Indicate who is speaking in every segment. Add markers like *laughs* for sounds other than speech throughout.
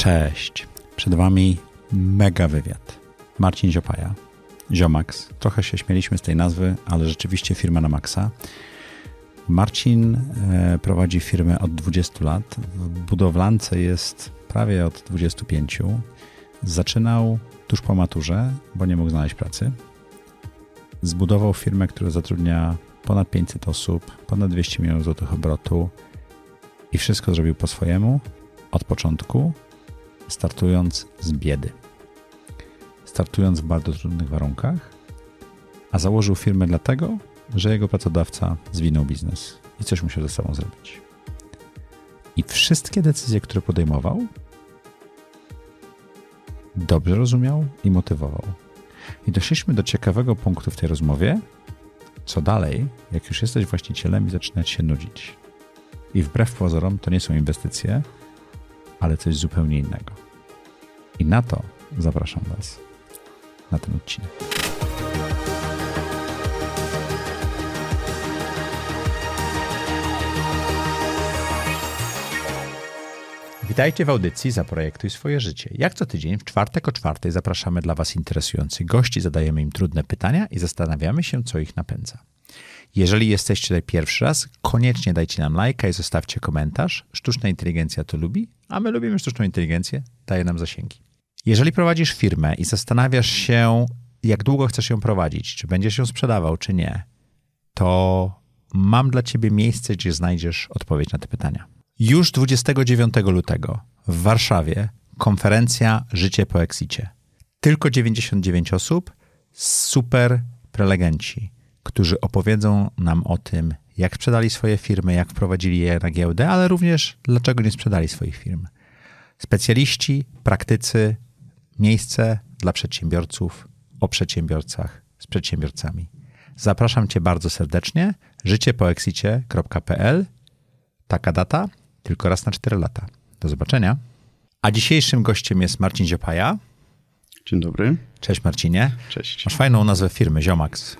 Speaker 1: Cześć. Przed Wami mega wywiad. Marcin Ziopaja, Ziomax. Trochę się śmieliśmy z tej nazwy, ale rzeczywiście firma na maksa. Marcin e, prowadzi firmę od 20 lat. W budowlance jest prawie od 25. Zaczynał tuż po maturze, bo nie mógł znaleźć pracy. Zbudował firmę, która zatrudnia ponad 500 osób, ponad 200 milionów złotych obrotu i wszystko zrobił po swojemu od początku startując z biedy. Startując w bardzo trudnych warunkach, a założył firmę dlatego, że jego pracodawca zwinął biznes i coś musiał ze sobą zrobić. I wszystkie decyzje, które podejmował, dobrze rozumiał i motywował. I doszliśmy do ciekawego punktu w tej rozmowie, co dalej, jak już jesteś właścicielem i zaczynać się nudzić. I wbrew pozorom to nie są inwestycje, ale coś zupełnie innego. I na to zapraszam Was na ten odcinek. Witajcie w audycji Zaprojektuj swoje życie. Jak co tydzień w czwartek o czwartej zapraszamy dla Was interesujących gości, zadajemy im trudne pytania i zastanawiamy się, co ich napędza. Jeżeli jesteście tutaj pierwszy raz, koniecznie dajcie nam lajka i zostawcie komentarz. Sztuczna inteligencja to lubi, a my lubimy sztuczną inteligencję, daje nam zasięgi. Jeżeli prowadzisz firmę i zastanawiasz się, jak długo chcesz ją prowadzić, czy będziesz ją sprzedawał, czy nie, to mam dla ciebie miejsce, gdzie znajdziesz odpowiedź na te pytania. Już 29 lutego w Warszawie konferencja Życie po Exicie. Tylko 99 osób, super prelegenci, którzy opowiedzą nam o tym, jak sprzedali swoje firmy, jak wprowadzili je na giełdę, ale również dlaczego nie sprzedali swoich firm. Specjaliści, praktycy, miejsce dla przedsiębiorców o przedsiębiorcach z przedsiębiorcami. Zapraszam Cię bardzo serdecznie. życiepoexicie.pl Taka data, tylko raz na 4 lata. Do zobaczenia. A dzisiejszym gościem jest Marcin Ziopaja.
Speaker 2: Dzień dobry.
Speaker 1: Cześć Marcinie.
Speaker 2: Cześć.
Speaker 1: Masz fajną nazwę firmy, Ziomax.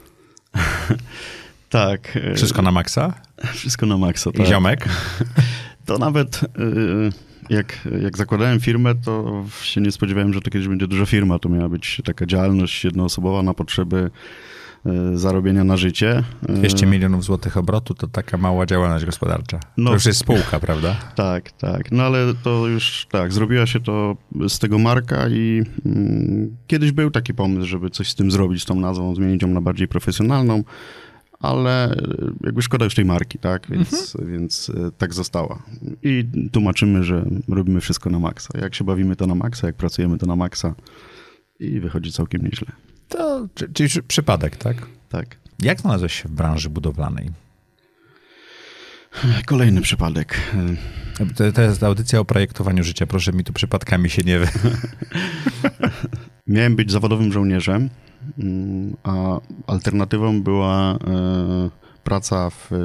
Speaker 1: *laughs*
Speaker 2: tak.
Speaker 1: Wszystko na maksa? *laughs*
Speaker 2: Wszystko na maksa,
Speaker 1: tak. I ziomek? *laughs*
Speaker 2: To nawet jak, jak zakładałem firmę, to się nie spodziewałem, że to kiedyś będzie duża firma. To miała być taka działalność jednoosobowa na potrzeby e, zarobienia na życie.
Speaker 1: 200 milionów złotych obrotu to taka mała działalność gospodarcza. No, to już jest spółka, prawda? *laughs*
Speaker 2: Tak, tak. No ale to już tak, zrobiła się to z tego marka i mm, kiedyś był taki pomysł, żeby coś z tym zrobić, z tą nazwą, zmienić ją na bardziej profesjonalną ale jakby szkoda już tej marki, tak? Więc, mhm. więc e, tak została. I tłumaczymy, że robimy wszystko na maksa. Jak się bawimy, to na maksa, jak pracujemy, to na maksa. I wychodzi całkiem nieźle.
Speaker 1: To, czyli przypadek, tak?
Speaker 2: Tak.
Speaker 1: Jak znalazłeś się w branży budowlanej?
Speaker 2: Kolejny przypadek.
Speaker 1: To, to jest audycja o projektowaniu życia. Proszę mi tu przypadkami się nie... *laughs*
Speaker 2: Miałem być zawodowym żołnierzem Mm, a alternatywą była e, praca w e,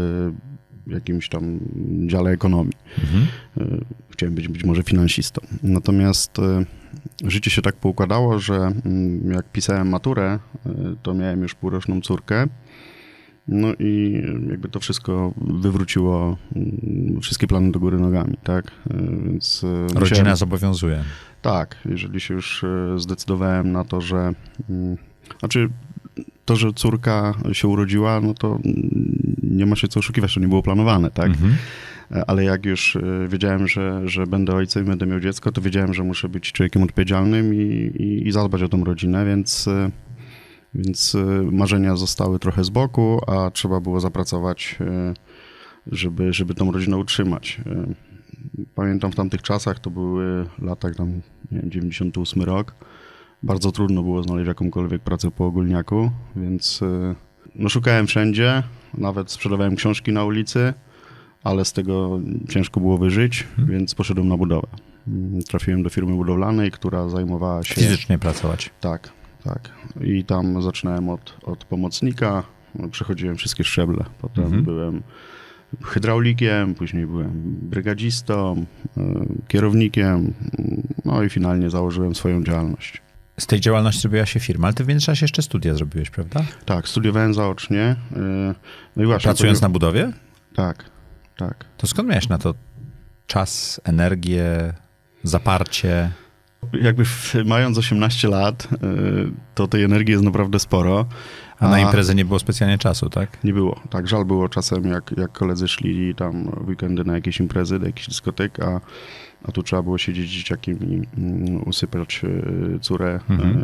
Speaker 2: jakimś tam dziale ekonomii. Mhm. E, chciałem być być może finansistą. Natomiast życie się tak poukładało, że mm, jak pisałem maturę, to miałem już półroczną córkę. No i jakby to wszystko wywróciło mm, wszystkie plany do góry nogami, tak?
Speaker 1: Więc Rodzina musiałem... zobowiązuje.
Speaker 2: Tak, jeżeli się już zdecydowałem na to, że znaczy, to, że córka się urodziła, no to nie ma się co oszukiwać, to nie było planowane, tak? Mhm. Ale jak już e, wiedziałem, że, że będę ojcem i będę miał dziecko, to wiedziałem, że muszę być człowiekiem odpowiedzialnym i, i, i zadbać o tą rodzinę, więc, e, więc e, marzenia zostały trochę z boku, a trzeba było zapracować, żeby, żeby tą rodzinę utrzymać. Pamiętam w tamtych czasach, to były lata tam, nie wiem, 98 rok, bardzo trudno było znaleźć jakąkolwiek pracę po ogólniaku, więc y, no, szukałem wszędzie, nawet sprzedawałem książki na ulicy, ale z tego ciężko było wyżyć, hmm. więc poszedłem na budowę. Trafiłem do firmy budowlanej, która zajmowała się...
Speaker 1: Fizycznie pracować.
Speaker 2: Tak, tak. I tam zaczynałem od, od pomocnika, przechodziłem wszystkie szczeble. Potem mhm. byłem hydraulikiem, później byłem brygadzistą, y, kierownikiem, no i finalnie założyłem swoją działalność.
Speaker 1: Z tej działalności zrobiła się firma, ale ty w międzyczasie jeszcze studia zrobiłeś, prawda?
Speaker 2: Tak, studiowałem zaocznie. Y,
Speaker 1: no i właśnie, Pracując to... na budowie?
Speaker 2: Tak, tak.
Speaker 1: To skąd miałeś na to czas, energię, zaparcie?
Speaker 2: Jakby w, mając 18 lat, y, to tej energii jest naprawdę sporo.
Speaker 1: A na imprezę nie było specjalnie czasu, tak?
Speaker 2: Nie było. Tak, żal było czasem, jak, jak koledzy szli tam w weekendy na jakieś imprezy, do jakichś dyskotek, a, a tu trzeba było siedzieć dzieciakiem i mm, usypać y, córę.
Speaker 1: Mhm.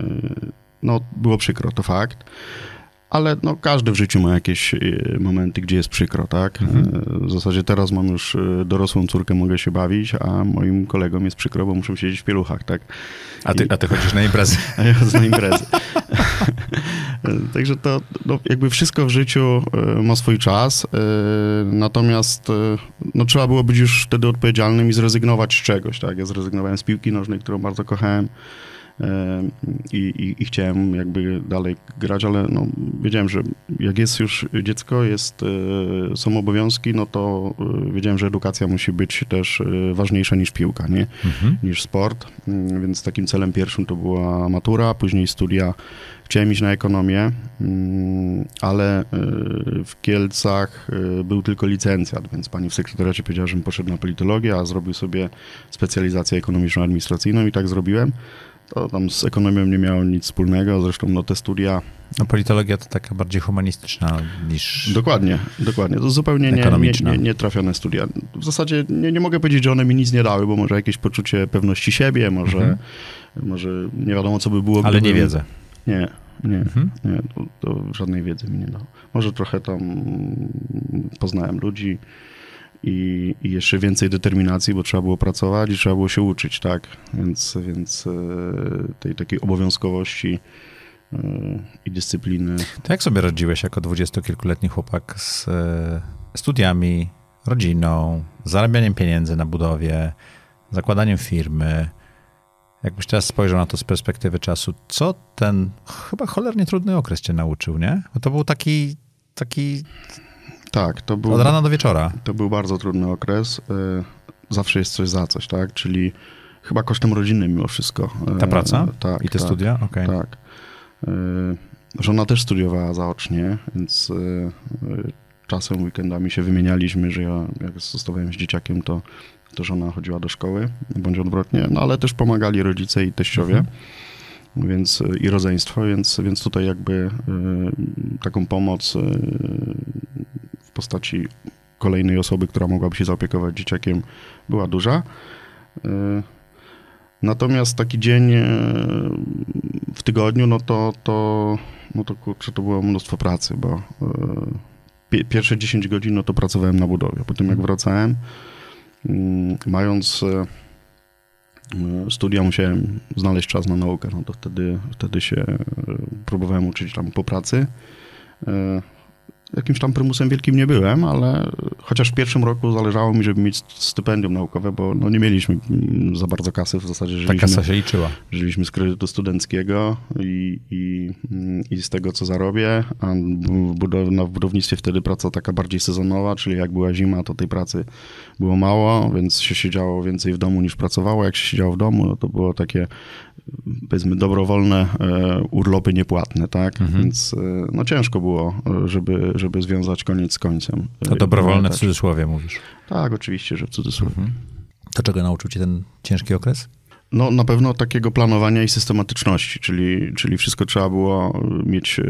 Speaker 2: Y, No, było przykro, to fakt. Ale no, każdy w życiu ma jakieś y, momenty, gdzie jest przykro, tak?
Speaker 1: Mhm.
Speaker 2: Y, W zasadzie teraz mam już y, dorosłą córkę, mogę się bawić, a moim kolegom jest przykro, bo muszą siedzieć w pieluchach, tak?
Speaker 1: A ty, a ty chodzisz na imprezy. *laughs*
Speaker 2: A ja chodzę na imprezy. *laughs* Także to no, jakby wszystko w życiu e, ma swój czas, e, natomiast e, no, trzeba było być już wtedy odpowiedzialnym i zrezygnować z czegoś, tak? Ja zrezygnowałem z piłki nożnej, którą bardzo kochałem e, i, i, i chciałem jakby dalej grać, ale no, wiedziałem, że jak jest już dziecko, jest, e, są obowiązki, no to e, wiedziałem, że edukacja musi być też e, ważniejsza niż piłka, nie?
Speaker 1: Mhm.
Speaker 2: niż sport, Mm, więc takim celem pierwszym to była matura, później studia. Chciałem iść na ekonomię, mm, ale w Kielcach był tylko licencjat, więc pani w sekretariacie powiedziała, żebym poszedł na politologię, a zrobił sobie specjalizację ekonomiczno-administracyjną i tak zrobiłem. To tam z ekonomią nie miało nic wspólnego, zresztą no, te studia
Speaker 1: No politologia to taka bardziej humanistyczna niż...
Speaker 2: Dokładnie, dokładnie. To zupełnie nie, nie, nie, nie trafione studia. W zasadzie nie, nie mogę powiedzieć, że one mi nic nie dały, bo może jakieś poczucie pewności siebie, może,
Speaker 1: Mhm.
Speaker 2: może nie wiadomo, co by było.
Speaker 1: Ale nie
Speaker 2: gdybym-
Speaker 1: wiedzę.
Speaker 2: Nie, nie,
Speaker 1: Mhm.
Speaker 2: nie to, to żadnej wiedzy mi nie dało. Może trochę tam poznałem ludzi i, i jeszcze więcej determinacji, bo trzeba było pracować i trzeba było się uczyć, tak? Więc, więc e, tej takiej obowiązkowości e, i dyscypliny
Speaker 1: To jak sobie radziłeś jako dwudziestokilkuletni chłopak z e, studiami, rodziną, zarabianiem pieniędzy na budowie, zakładaniem firmy? Jakbyś teraz spojrzał na to z perspektywy czasu, co ten chyba cholernie trudny okres cię nauczył, nie? Bo to był taki, taki
Speaker 2: Tak, to był,
Speaker 1: od rana do wieczora.
Speaker 2: to był bardzo trudny okres. Y, Zawsze jest coś za coś, tak? Czyli chyba kosztem rodziny mimo wszystko. Y,
Speaker 1: Ta praca?
Speaker 2: Tak.
Speaker 1: I te
Speaker 2: tak,
Speaker 1: studia? Okej.
Speaker 2: Tak. Żona też studiowała zaocznie, więc czasem weekendami się wymienialiśmy, że ja jak zostawałem z dzieciakiem, to, to żona chodziła do szkoły, bądź odwrotnie, no ale też pomagali rodzice i teściowie.
Speaker 1: Mhm.
Speaker 2: Więc, i rodzeństwo, więc, więc tutaj jakby y, taką pomoc y, w postaci kolejnej osoby, która mogłaby się zaopiekować dzieciakiem, była duża. Y, Natomiast taki dzień y, w tygodniu, no to, to, no to kurczę, to było mnóstwo pracy, bo y, pie- pierwsze 10 godzin, no to pracowałem na budowie. Potem jak wracałem, mm, mając studia, musiałem znaleźć czas na naukę, no to wtedy, wtedy się próbowałem uczyć tam po pracy. Jakimś tam prymusem wielkim nie byłem, ale chociaż w pierwszym roku zależało mi, żeby mieć stypendium naukowe, bo no nie mieliśmy mm, za bardzo kasy, w zasadzie
Speaker 1: Ta
Speaker 2: żyliśmy,
Speaker 1: kasa się liczyła.
Speaker 2: żyliśmy z kredytu studenckiego i, i, mm, i z tego, co zarobię, a w, budow- no, w budownictwie wtedy praca taka bardziej sezonowa, czyli jak była zima, to tej pracy było mało, więc się siedziało więcej w domu niż pracowało. Jak się siedziało w domu, no to było takie powiedzmy dobrowolne e, urlopy niepłatne, tak?
Speaker 1: Mhm.
Speaker 2: Więc e, no ciężko było, żeby, żeby związać koniec z końcem.
Speaker 1: To dobrowolne w
Speaker 2: pamiętać.
Speaker 1: cudzysłowie mówisz.
Speaker 2: Tak, oczywiście, że w cudzysłowie.
Speaker 1: Mhm. To czego nauczył cię ten ciężki okres?
Speaker 2: No na pewno takiego planowania i systematyczności, czyli, czyli wszystko trzeba było mieć e,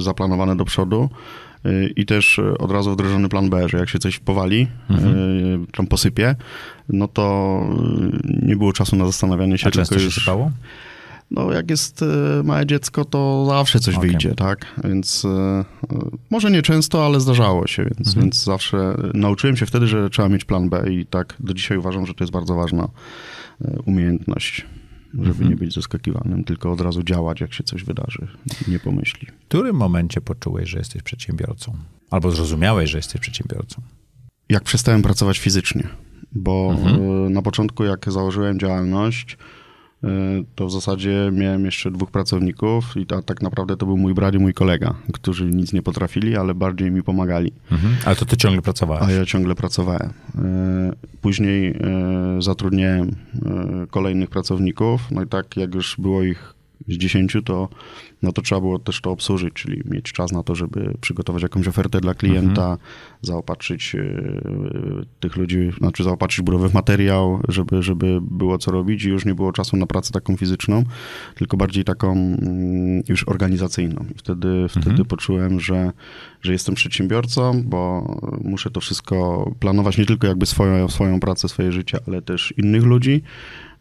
Speaker 2: zaplanowane do przodu e, i też e, od razu wdrożony plan B, że jak się coś powali,
Speaker 1: Mhm.
Speaker 2: tam posypie, no to nie było czasu na zastanawianie się,
Speaker 1: A często się sypało?
Speaker 2: No, jak jest e, małe dziecko, to zawsze coś
Speaker 1: Okej.
Speaker 2: wyjdzie, tak? Więc e, e, może nie często, ale zdarzało się, więc,
Speaker 1: Mhm.
Speaker 2: więc zawsze nauczyłem się wtedy, że trzeba mieć plan B i tak do dzisiaj uważam, że to jest bardzo ważna umiejętność, żeby
Speaker 1: Mhm.
Speaker 2: nie być zaskakiwanym, tylko od razu działać, jak się coś wydarzy, nie pomyśli.
Speaker 1: W którym momencie poczułeś, że jesteś przedsiębiorcą? Albo zrozumiałeś, że jesteś przedsiębiorcą?
Speaker 2: Jak przestałem pracować fizycznie, bo
Speaker 1: Mhm.
Speaker 2: na początku, jak założyłem działalność, to w zasadzie miałem jeszcze dwóch pracowników i ta, tak naprawdę to był mój brat i mój kolega, którzy nic nie potrafili, ale bardziej mi pomagali,
Speaker 1: Mhm. Ale to ty ciągle pracowałeś.
Speaker 2: a ja ciągle pracowałem. E, Później e, zatrudniałem e, kolejnych pracowników, no i tak jak już było ich z dziesięciu, to, no to trzeba było też to obsłużyć, czyli mieć czas na to, żeby przygotować jakąś ofertę dla klienta, zaopatrzyć tych ludzi, znaczy zaopatrzyć budowy w materiał, żeby, żeby było co robić i już nie było czasu na pracę taką fizyczną, tylko bardziej taką mm, już organizacyjną. I wtedy, mhm. wtedy poczułem, że, że jestem przedsiębiorcą, bo muszę to wszystko planować nie tylko jakby swoją, swoją pracę, swoje życie, ale też innych ludzi.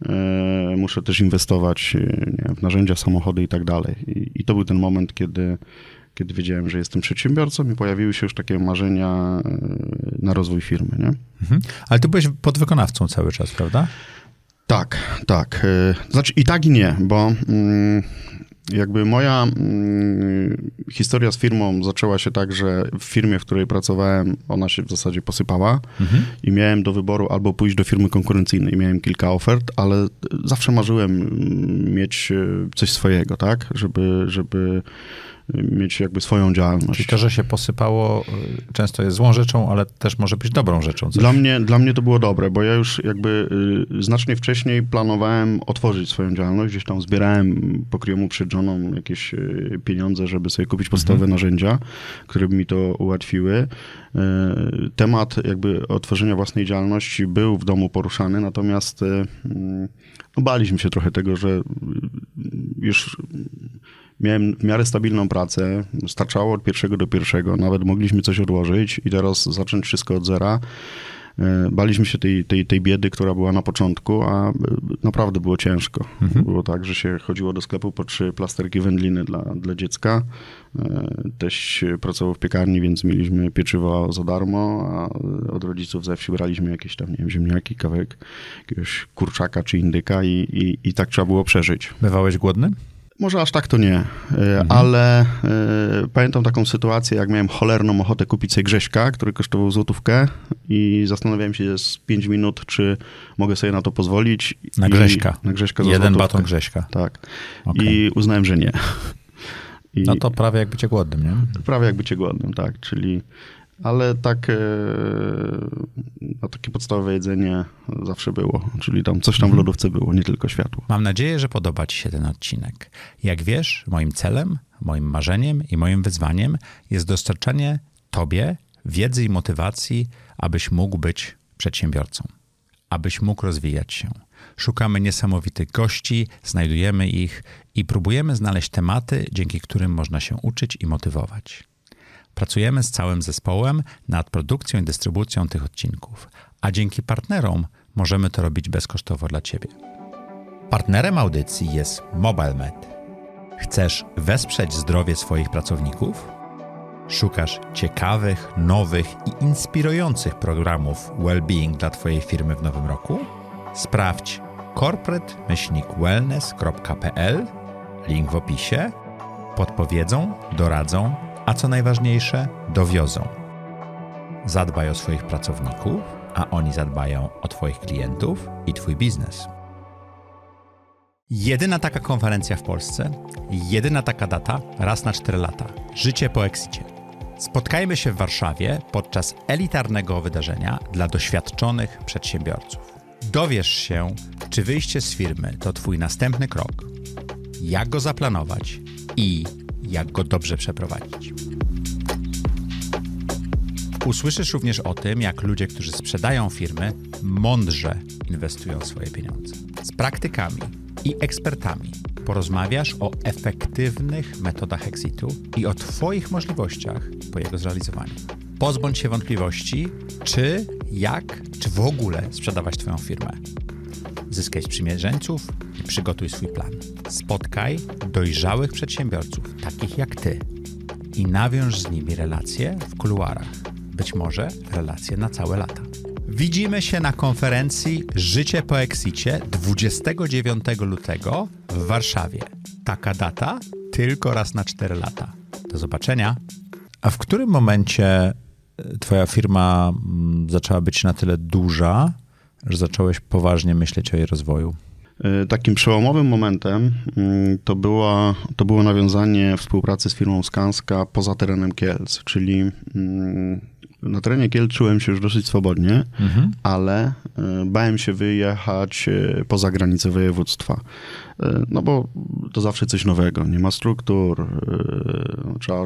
Speaker 2: E, muszę też inwestować wiem, w narzędzia, samochody i tak dalej. I, to był ten moment, kiedy kiedy wiedziałem, że jestem przedsiębiorcą i pojawiły się już takie marzenia e, na rozwój firmy. Nie? Mhm.
Speaker 1: Ale ty byłeś podwykonawcą cały czas, prawda?
Speaker 2: Tak, tak. E, znaczy i tak i nie, bo mm, jakby moja mm, historia z firmą zaczęła się tak, że w firmie, w której pracowałem, ona się w zasadzie posypała mhm. i miałem do wyboru albo pójść do firmy konkurencyjnej. Miałem kilka ofert, ale zawsze marzyłem mm, mieć e, coś swojego, tak? Żeby, żeby mieć jakby swoją działalność.
Speaker 1: Czyli to, że się posypało, y, często jest złą rzeczą, ale też może być dobrą rzeczą.
Speaker 2: Dla mnie, dla mnie to było dobre, bo ja już jakby y, znacznie wcześniej planowałem otworzyć swoją działalność. Gdzieś tam zbierałem pokryjomu przed żoną jakieś y, pieniądze, żeby sobie kupić podstawowe mhm. narzędzia, które by mi to ułatwiły. Temat jakby otworzenia własnej działalności był w domu poruszany, natomiast no, baliśmy się trochę tego, że już miałem w miarę stabilną pracę, starczało od pierwszego do pierwszego, nawet mogliśmy coś odłożyć i teraz zacząć wszystko od zera. E, baliśmy się tej, tej, tej biedy, która była na początku, a e, naprawdę było ciężko. Mhm. Było tak, że się chodziło do sklepu po trzy plasterki wędliny dla, dla dziecka. E, Teś pracował w piekarni, więc mieliśmy pieczywo za darmo, a od rodziców ze wsi braliśmy jakieś tam, nie wiem, ziemniaki, kawałek jakiegoś kurczaka czy indyka i, i, i tak trzeba było przeżyć.
Speaker 1: Bywałeś głodny?
Speaker 2: Może aż tak to nie, e, mhm. ale y, pamiętam taką sytuację, jak miałem cholerną ochotę kupić sobie Grześka, który kosztował złotówkę i zastanawiałem się z 5 minut, czy mogę sobie na to pozwolić.
Speaker 1: Na Grześka?
Speaker 2: Na Grześka
Speaker 1: Jeden złotówkę. baton Grześka.
Speaker 2: Tak. Okay. I uznałem, że nie.
Speaker 1: I no to prawie jak bycie głodnym, nie?
Speaker 2: Prawie jak bycie głodnym, tak. Czyli ale tak, e, no, takie podstawowe jedzenie zawsze było, czyli tam coś tam w mhm. lodówce było, nie tylko światło.
Speaker 1: Mam nadzieję, że podoba Ci się ten odcinek. Jak wiesz, moim celem, moim marzeniem i moim wyzwaniem jest dostarczanie Tobie wiedzy i motywacji, abyś mógł być przedsiębiorcą, abyś mógł rozwijać się. Szukamy niesamowitych gości, znajdujemy ich i próbujemy znaleźć tematy, dzięki którym można się uczyć i motywować. Pracujemy z całym zespołem nad produkcją i dystrybucją tych odcinków, a dzięki partnerom możemy to robić bezkosztowo dla Ciebie. Partnerem audycji jest MobileMed. Chcesz wesprzeć zdrowie swoich pracowników? Szukasz ciekawych, nowych i inspirujących programów well-being dla Twojej firmy w nowym roku? Sprawdź corporate-wellness.pl, link w opisie. Podpowiedzą, doradzą a co najważniejsze, dowiozą. Zadbaj o swoich pracowników, a oni zadbają o Twoich klientów i Twój biznes. Jedyna taka konferencja w Polsce, jedyna taka data raz na 4 lata. Życie po exicie. Spotkajmy się w Warszawie podczas elitarnego wydarzenia dla doświadczonych przedsiębiorców. Dowiesz się, czy wyjście z firmy to Twój następny krok, jak go zaplanować i jak go dobrze przeprowadzić. Usłyszysz również o tym, jak ludzie, którzy sprzedają firmy, mądrze inwestują swoje pieniądze. Z praktykami i ekspertami porozmawiasz o efektywnych metodach exitu i o Twoich możliwościach po jego zrealizowaniu. Pozbądź się wątpliwości, czy, jak, czy w ogóle sprzedawać Twoją firmę. Zyskaj sprzymierzeńców i przygotuj swój plan. Spotkaj dojrzałych przedsiębiorców, takich jak Ty, i nawiąż z nimi relacje w kuluarach. Być może relacje na całe lata. Widzimy się na konferencji Życie po Exicie 29 lutego w Warszawie. Taka data tylko raz na 4 lata. Do zobaczenia. A w którym momencie e, Twoja firma mm, zaczęła być na tyle duża, że zacząłeś poważnie myśleć o jej rozwoju?
Speaker 2: E, takim przełomowym momentem mm, to, było to było nawiązanie współpracy z firmą Skanska poza terenem Kielc, czyli mm, na terenie Kiel czułem się już dosyć swobodnie, mhm. ale bałem się wyjechać poza granice województwa. No bo to zawsze coś nowego. Nie ma struktur, trzeba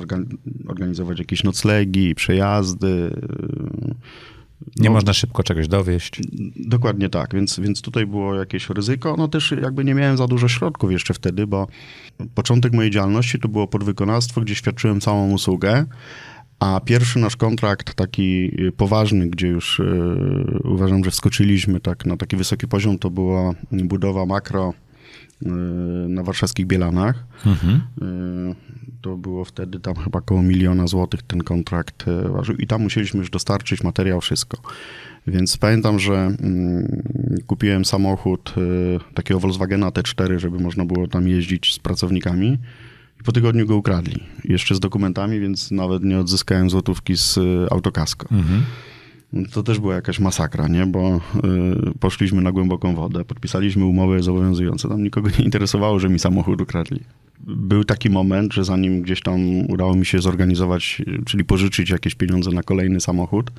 Speaker 2: organizować jakieś noclegi, przejazdy
Speaker 1: nie no, można szybko czegoś dowieść.
Speaker 2: Dokładnie tak, więc, więc tutaj było jakieś ryzyko. No też jakby nie miałem za dużo środków jeszcze wtedy, bo początek mojej działalności to było podwykonawstwo, gdzie świadczyłem całą usługę. A pierwszy nasz kontrakt, taki poważny, gdzie już yy, uważam, że wskoczyliśmy tak na taki wysoki poziom, to była budowa makro na warszawskich Bielanach. Mhm. Yy, to było wtedy tam chyba około miliona złotych ten kontrakt e, ważył i tam musieliśmy już dostarczyć materiał, wszystko. Więc pamiętam, że mm, kupiłem samochód y, takiego Volkswagena T4, żeby można było tam jeździć z pracownikami. I po tygodniu go ukradli. Jeszcze z dokumentami, więc nawet nie odzyskałem złotówki z y, autokasko. Mhm. To też była jakaś masakra, nie? Bo y, poszliśmy na głęboką wodę, podpisaliśmy umowy zobowiązujące. Tam nikogo nie interesowało, że mi samochód ukradli był taki moment, że zanim gdzieś tam udało mi się zorganizować, czyli pożyczyć jakieś pieniądze na kolejny samochód,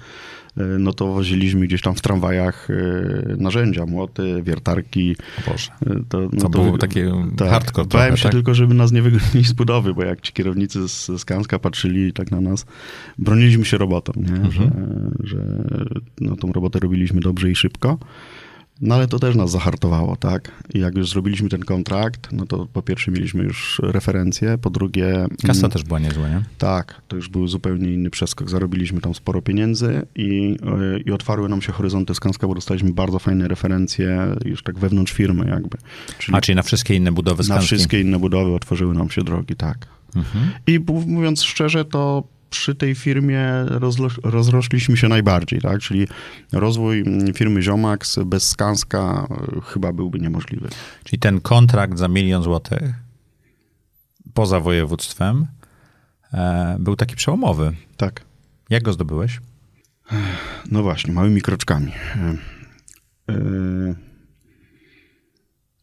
Speaker 2: no to woziliśmy gdzieś tam w tramwajach e, narzędzia, młoty, wiertarki.
Speaker 1: Boże. E, to, no to, to było takie tak, hardcore
Speaker 2: Bałem się tak? tylko, żeby nas nie wygonili z budowy, bo jak ci kierownicy z Skanska patrzyli tak na nas, broniliśmy się robotą, nie? Mhm. Że, że no, tą robotę robiliśmy dobrze i szybko. No ale to też nas zahartowało, tak? I jak już zrobiliśmy ten kontrakt, no to po pierwsze mieliśmy już referencje, po drugie...
Speaker 1: Kasa mm, też była niezła, nie?
Speaker 2: Tak, to już był zupełnie inny przeskok. Zarobiliśmy tam sporo pieniędzy i, e, i otwarły nam się horyzonty Skanska, bo dostaliśmy bardzo fajne referencje już tak wewnątrz firmy jakby.
Speaker 1: Czyli A, czyli na wszystkie inne budowy
Speaker 2: Skanskiej? Na wszystkie inne budowy otworzyły nam się drogi, tak. Mhm. I mówiąc szczerze, to przy tej firmie rozrośliśmy się najbardziej, tak? Czyli rozwój firmy Ziomax bez Skanska e, chyba byłby niemożliwy.
Speaker 1: Czyli ten kontrakt za milion złotych poza województwem e, był taki przełomowy.
Speaker 2: Tak.
Speaker 1: Jak go zdobyłeś?
Speaker 2: No właśnie, małymi kroczkami. E,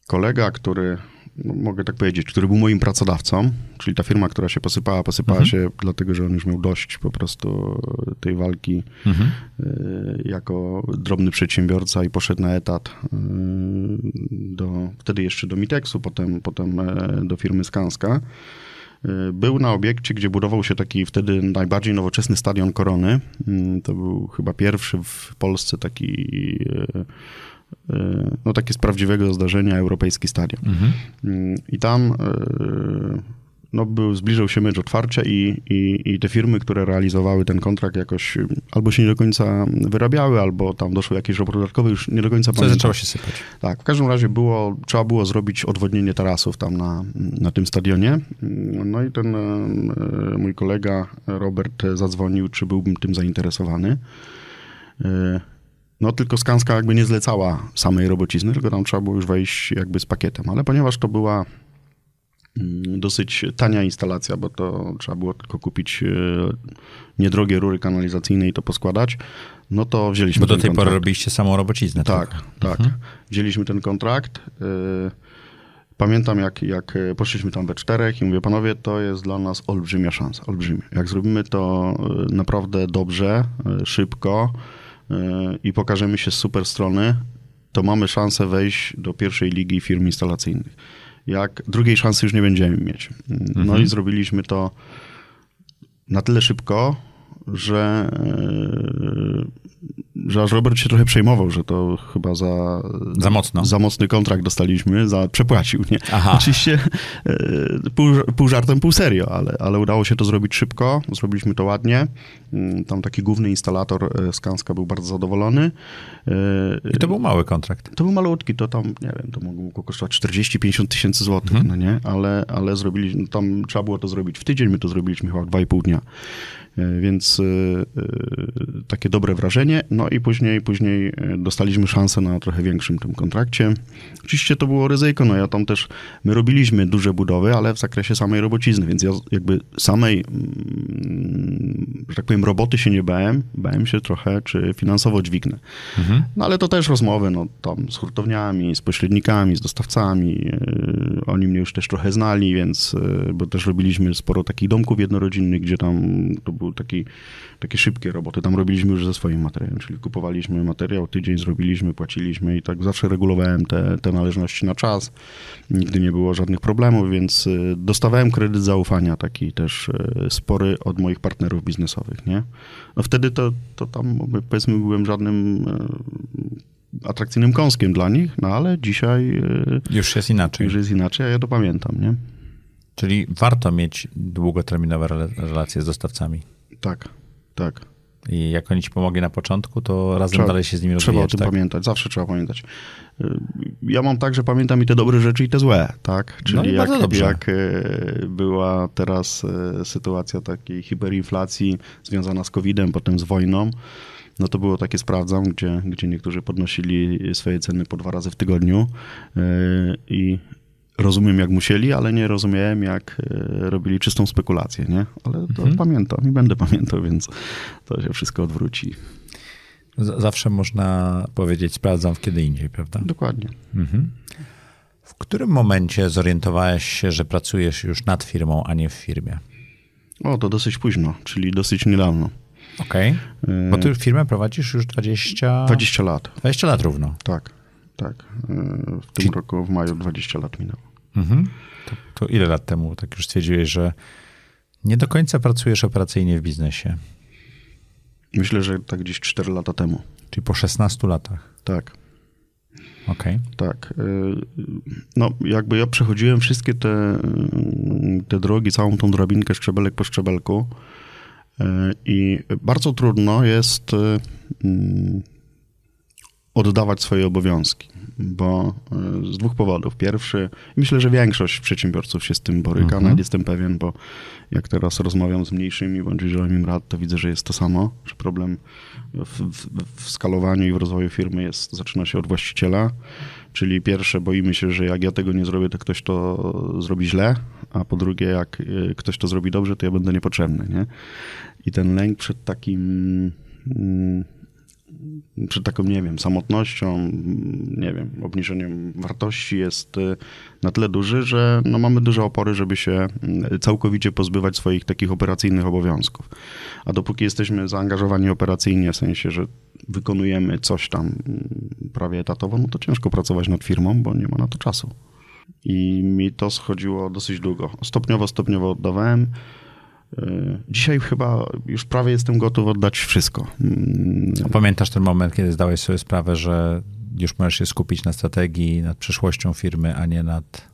Speaker 2: kolega, który mogę tak powiedzieć, który był moim pracodawcą, czyli ta firma, która się posypała, posypała mhm. się dlatego, że on już miał dość po prostu tej walki mhm. Y, jako drobny przedsiębiorca i poszedł na etat y, do, wtedy jeszcze do Miteksu, potem, potem e, do firmy Skanska. Y, był na obiekcie, gdzie budował się taki wtedy najbardziej nowoczesny stadion Korony. To był chyba pierwszy w Polsce taki no takie z prawdziwego zdarzenia europejski stadion. Mhm. Mm, I tam e, no, był, zbliżał się mecz otwarcia i, i, i te firmy, które realizowały ten kontrakt jakoś albo się nie do końca wyrabiały, albo tam doszły jakieś robóty dodatkowe, już nie do końca
Speaker 1: Co zaczęło się sypać.
Speaker 2: Tak, w każdym razie było, trzeba było zrobić odwodnienie tarasów tam na, na tym stadionie. No i ten mój kolega Robert zadzwonił, czy byłbym tym zainteresowany. No tylko Skanska jakby nie zlecała samej robocizny, tylko tam trzeba było już wejść jakby z pakietem. Ale ponieważ to była mm, dosyć tania instalacja, bo to trzeba było tylko kupić e, niedrogie rury kanalizacyjne i to poskładać, no to wzięliśmy
Speaker 1: Bo do tej kontrakt. pory robiliście samą robociznę.
Speaker 2: Tak, tylko. tak. Mhm. Wzięliśmy ten kontrakt. E, pamiętam, jak, jak poszliśmy tam we czterech i mówię, panowie, to jest dla nas olbrzymia szansa, olbrzymia. Jak zrobimy to e, naprawdę dobrze, szybko, i pokażemy się z super strony, to mamy szansę wejść do pierwszej ligi firm instalacyjnych. Jak drugiej szansy już nie będziemy mieć. No mhm. i zrobiliśmy to na tyle szybko, że że aż Robert się trochę przejmował, że to chyba za...
Speaker 1: Za mocno.
Speaker 2: Za mocny kontrakt dostaliśmy, za, przepłacił, nie? Aha. Oczywiście e, pół, pół żartem, pół serio, ale, ale udało się to zrobić szybko, zrobiliśmy to ładnie. Mm, tam taki główny instalator e, Skanska był bardzo zadowolony.
Speaker 1: E, I to był mały kontrakt.
Speaker 2: To był malutki, to tam, nie wiem, to mogło kosztować 40-50 tysięcy złotych, mhm. no nie? Ale, ale zrobiliśmy, tam trzeba było to zrobić w tydzień, my to zrobiliśmy chyba 2,5 dnia. E, więc e, e, takie dobre wrażenie. No i później, później dostaliśmy szansę na trochę większym tym kontrakcie. Oczywiście to było ryzyko, no ja tam też, my robiliśmy duże budowy, ale w zakresie samej robocizny, więc ja jakby samej, mm, że tak powiem, roboty się nie bałem, bałem się trochę, czy finansowo dźwignę. Mhm. No ale to też rozmowy, no tam z hurtowniami, z pośrednikami, z dostawcami, oni mnie już też trochę znali, więc, bo też robiliśmy sporo takich domków jednorodzinnych, gdzie tam to były taki, takie szybkie roboty. Tam robiliśmy już ze swoim materiałem, czyli kupowaliśmy materiał, tydzień zrobiliśmy, płaciliśmy i tak zawsze regulowałem te, te należności na czas. Nigdy nie było żadnych problemów, więc e, dostawałem kredyt zaufania taki też e, spory od moich partnerów biznesowych, nie? No wtedy to, to tam powiedzmy byłem żadnym atrakcyjnym kąskiem dla nich, no ale dzisiaj
Speaker 1: już jest inaczej.
Speaker 2: Już jest inaczej, a ja to pamiętam, nie?
Speaker 1: Czyli warto mieć długoterminowe relacje z dostawcami.
Speaker 2: Tak, tak.
Speaker 1: I jak oni ci pomogli na początku, to razem trzeba, dalej się z nimi
Speaker 2: rozwijać. Trzeba o tym
Speaker 1: tak?
Speaker 2: pamiętać, zawsze trzeba pamiętać. E, ja mam tak, że pamiętam i te dobre rzeczy, i te złe, tak? Czyli no jak, jak e, była teraz sytuacja takiej hiperinflacji związana z COVID-em, potem z wojną, no to było takie sprawdzam, gdzie, gdzie niektórzy podnosili swoje ceny po dwa razy w tygodniu i rozumiem jak musieli, ale nie rozumiałem jak e, robili czystą spekulację, nie? Ale to mhm. pamiętam i będę pamiętał, więc to się wszystko odwróci.
Speaker 1: zawsze można powiedzieć, sprawdzam kiedy indziej, prawda?
Speaker 2: Dokładnie.
Speaker 1: Mhm. W którym momencie zorientowałeś się, że pracujesz już nad firmą, a nie w firmie?
Speaker 2: O, to dosyć późno, czyli dosyć niedawno.
Speaker 1: Okej. Okay. Bo ty firmę prowadzisz już 20...
Speaker 2: 20 lat.
Speaker 1: 20 lat równo.
Speaker 2: Tak, tak. W tym roku w maju 20 lat minęło.
Speaker 1: Mhm. To, to, ile lat temu tak już stwierdziłeś, że nie do końca pracujesz operacyjnie w biznesie?
Speaker 2: Myślę, że tak gdzieś 4 lata temu.
Speaker 1: Czyli po 16 latach?
Speaker 2: Tak.
Speaker 1: Okej. Okay.
Speaker 2: Tak. No, jakby ja przechodziłem wszystkie te, te drogi, całą tą drabinkę szczebelek po szczebelku. I bardzo trudno jest y, mm, oddawać swoje obowiązki, bo y, z dwóch powodów. Pierwszy, myślę, że większość przedsiębiorców się z tym boryka, mhm. nawet jestem pewien, bo jak teraz rozmawiam z mniejszymi bądź udzielam im rad, to widzę, że jest to samo, że problem w, w, w skalowaniu i w rozwoju firmy jest, zaczyna się od właściciela, czyli pierwsze, boimy się, że jak ja tego nie zrobię, to ktoś to zrobi źle, a po drugie, jak y, ktoś to zrobi dobrze, to ja będę niepotrzebny, nie? I ten lęk przed takim, mm, przed taką, nie wiem, samotnością, nie wiem, obniżeniem wartości jest y, na tyle duży, że no mamy duże opory, żeby się y, całkowicie pozbywać swoich takich operacyjnych obowiązków. A dopóki jesteśmy zaangażowani operacyjnie, w sensie, że wykonujemy coś tam mm, prawie etatowo, no to ciężko pracować nad firmą, bo nie ma na to czasu. I mi to schodziło dosyć długo. Stopniowo, stopniowo oddawałem. E, dzisiaj chyba już prawie jestem gotów oddać wszystko.
Speaker 1: A pamiętasz ten moment, kiedy zdałeś sobie sprawę, że już możesz się skupić na strategii, nad przyszłością firmy, a nie nad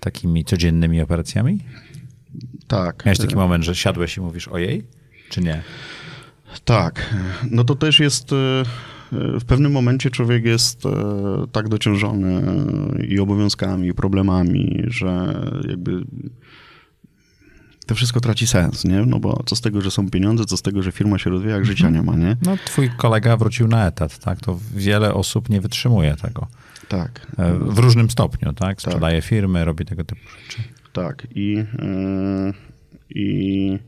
Speaker 1: takimi codziennymi operacjami?
Speaker 2: Tak.
Speaker 1: Miałeś taki moment, że siadłeś i mówisz ojej, czy nie?
Speaker 2: Tak. No to też jest e, w pewnym momencie człowiek jest e, tak dociążony i obowiązkami, i problemami, że jakby to wszystko traci sens, nie? No bo co z tego, że są pieniądze, co z tego, że firma się rozwija, jak życia mhm. nie ma, nie?
Speaker 1: No twój kolega wrócił na etat, tak? To wiele osób nie wytrzymuje tego.
Speaker 2: Tak.
Speaker 1: E, w różnym stopniu, tak? Sprzedaje tak. firmy, robi tego typu rzeczy.
Speaker 2: Tak. I, yy, i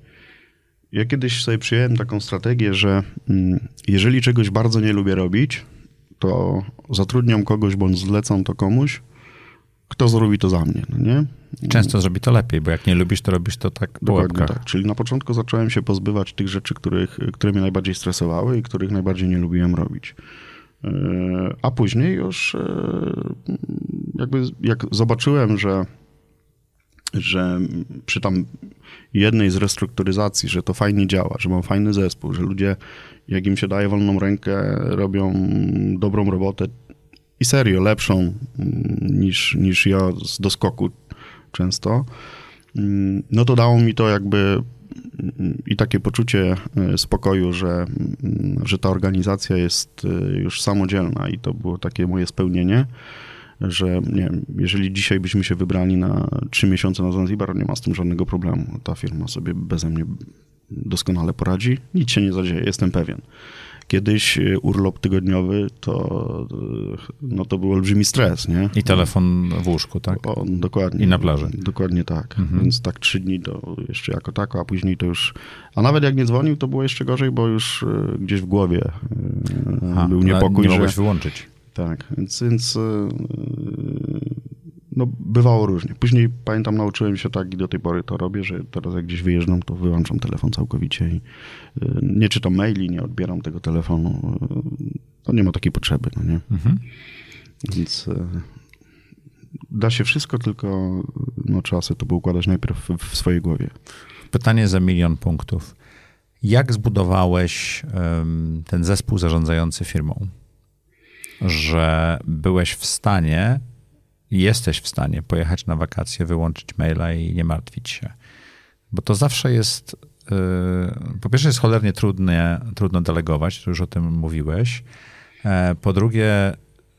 Speaker 2: ja kiedyś sobie przyjąłem taką strategię, że yy, jeżeli czegoś bardzo nie lubię robić, to zatrudniam kogoś bądź zlecam to komuś, kto zrobi to za mnie, no nie?
Speaker 1: Często zrobi to lepiej, bo jak nie lubisz, to robisz to tak po Dokładnie tak.
Speaker 2: Czyli na początku zacząłem się pozbywać tych rzeczy, których, które mnie najbardziej stresowały i których najbardziej nie lubiłem robić. E, a później już e, jakby jak zobaczyłem, że, że przy tam jednej z restrukturyzacji, że to fajnie działa, że mam fajny zespół, że ludzie, jak im się daje wolną rękę, robią dobrą robotę, i serio lepszą mm, niż, niż ja z doskoku często, mm, no to dało mi to jakby mm, i takie poczucie e, spokoju, że, że ta organizacja jest e, już samodzielna i to było takie moje spełnienie, że nie wiem, jeżeli dzisiaj byśmy się wybrali na trzy miesiące na Zanzibar, nie ma z tym żadnego problemu. Ta firma sobie beze mnie doskonale poradzi, nic się nie zadzieje, jestem pewien. Kiedyś e, urlop tygodniowy to, e, no to był olbrzymi stres, nie?
Speaker 1: I telefon w łóżku, tak?
Speaker 2: Dokładnie.
Speaker 1: I na plaży.
Speaker 2: Dokładnie tak. Mhm. Więc tak trzy dni to jeszcze jako tako, a później to już... A nawet jak nie dzwonił, to było jeszcze gorzej, bo już e, gdzieś w głowie był niepokój,
Speaker 1: nie mogłeś że... wyłączyć.
Speaker 2: Tak, więc, więc no, bywało różnie. Później pamiętam, nauczyłem się tak i do tej pory to robię, że teraz jak gdzieś wyjeżdżam, to wyłączam telefon całkowicie i y, nie czytam maili, nie odbieram tego telefonu. Y, to nie ma takiej potrzeby, no nie? Mhm. Więc y, da się wszystko, tylko no, trzeba sobie to układać najpierw w, swojej głowie.
Speaker 1: Pytanie za milion punktów. Jak zbudowałeś ten zespół zarządzający firmą? Że byłeś w stanie jesteś w stanie pojechać na wakacje, wyłączyć maila i nie martwić się. Bo to zawsze jest, yy, po pierwsze jest cholernie trudne, trudno delegować, to już o tym mówiłeś. E, po drugie,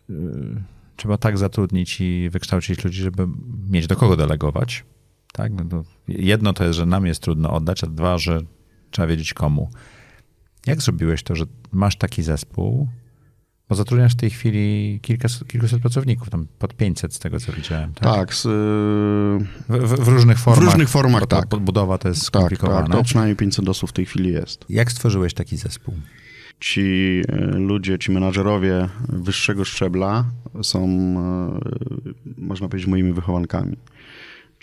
Speaker 1: yy, trzeba tak zatrudnić i wykształcić ludzi, żeby mieć do kogo delegować. Tak? No jedno to jest, że nam jest trudno oddać, a dwa, że trzeba wiedzieć komu. Jak zrobiłeś to, że masz taki zespół, bo zatrudniasz w tej chwili kilkaset, kilkuset pracowników, tam pod 500 z tego, co widziałem. Tak,
Speaker 2: tak z,
Speaker 1: w, w, w, różnych formach.
Speaker 2: W różnych formach, tak.
Speaker 1: Podbudowa to jest skomplikowane.
Speaker 2: Tak, tak, to przynajmniej 500 osób w tej chwili jest.
Speaker 1: Jak stworzyłeś taki zespół?
Speaker 2: Ci e, ludzie, ci menadżerowie wyższego szczebla są, e, można powiedzieć, moimi wychowankami.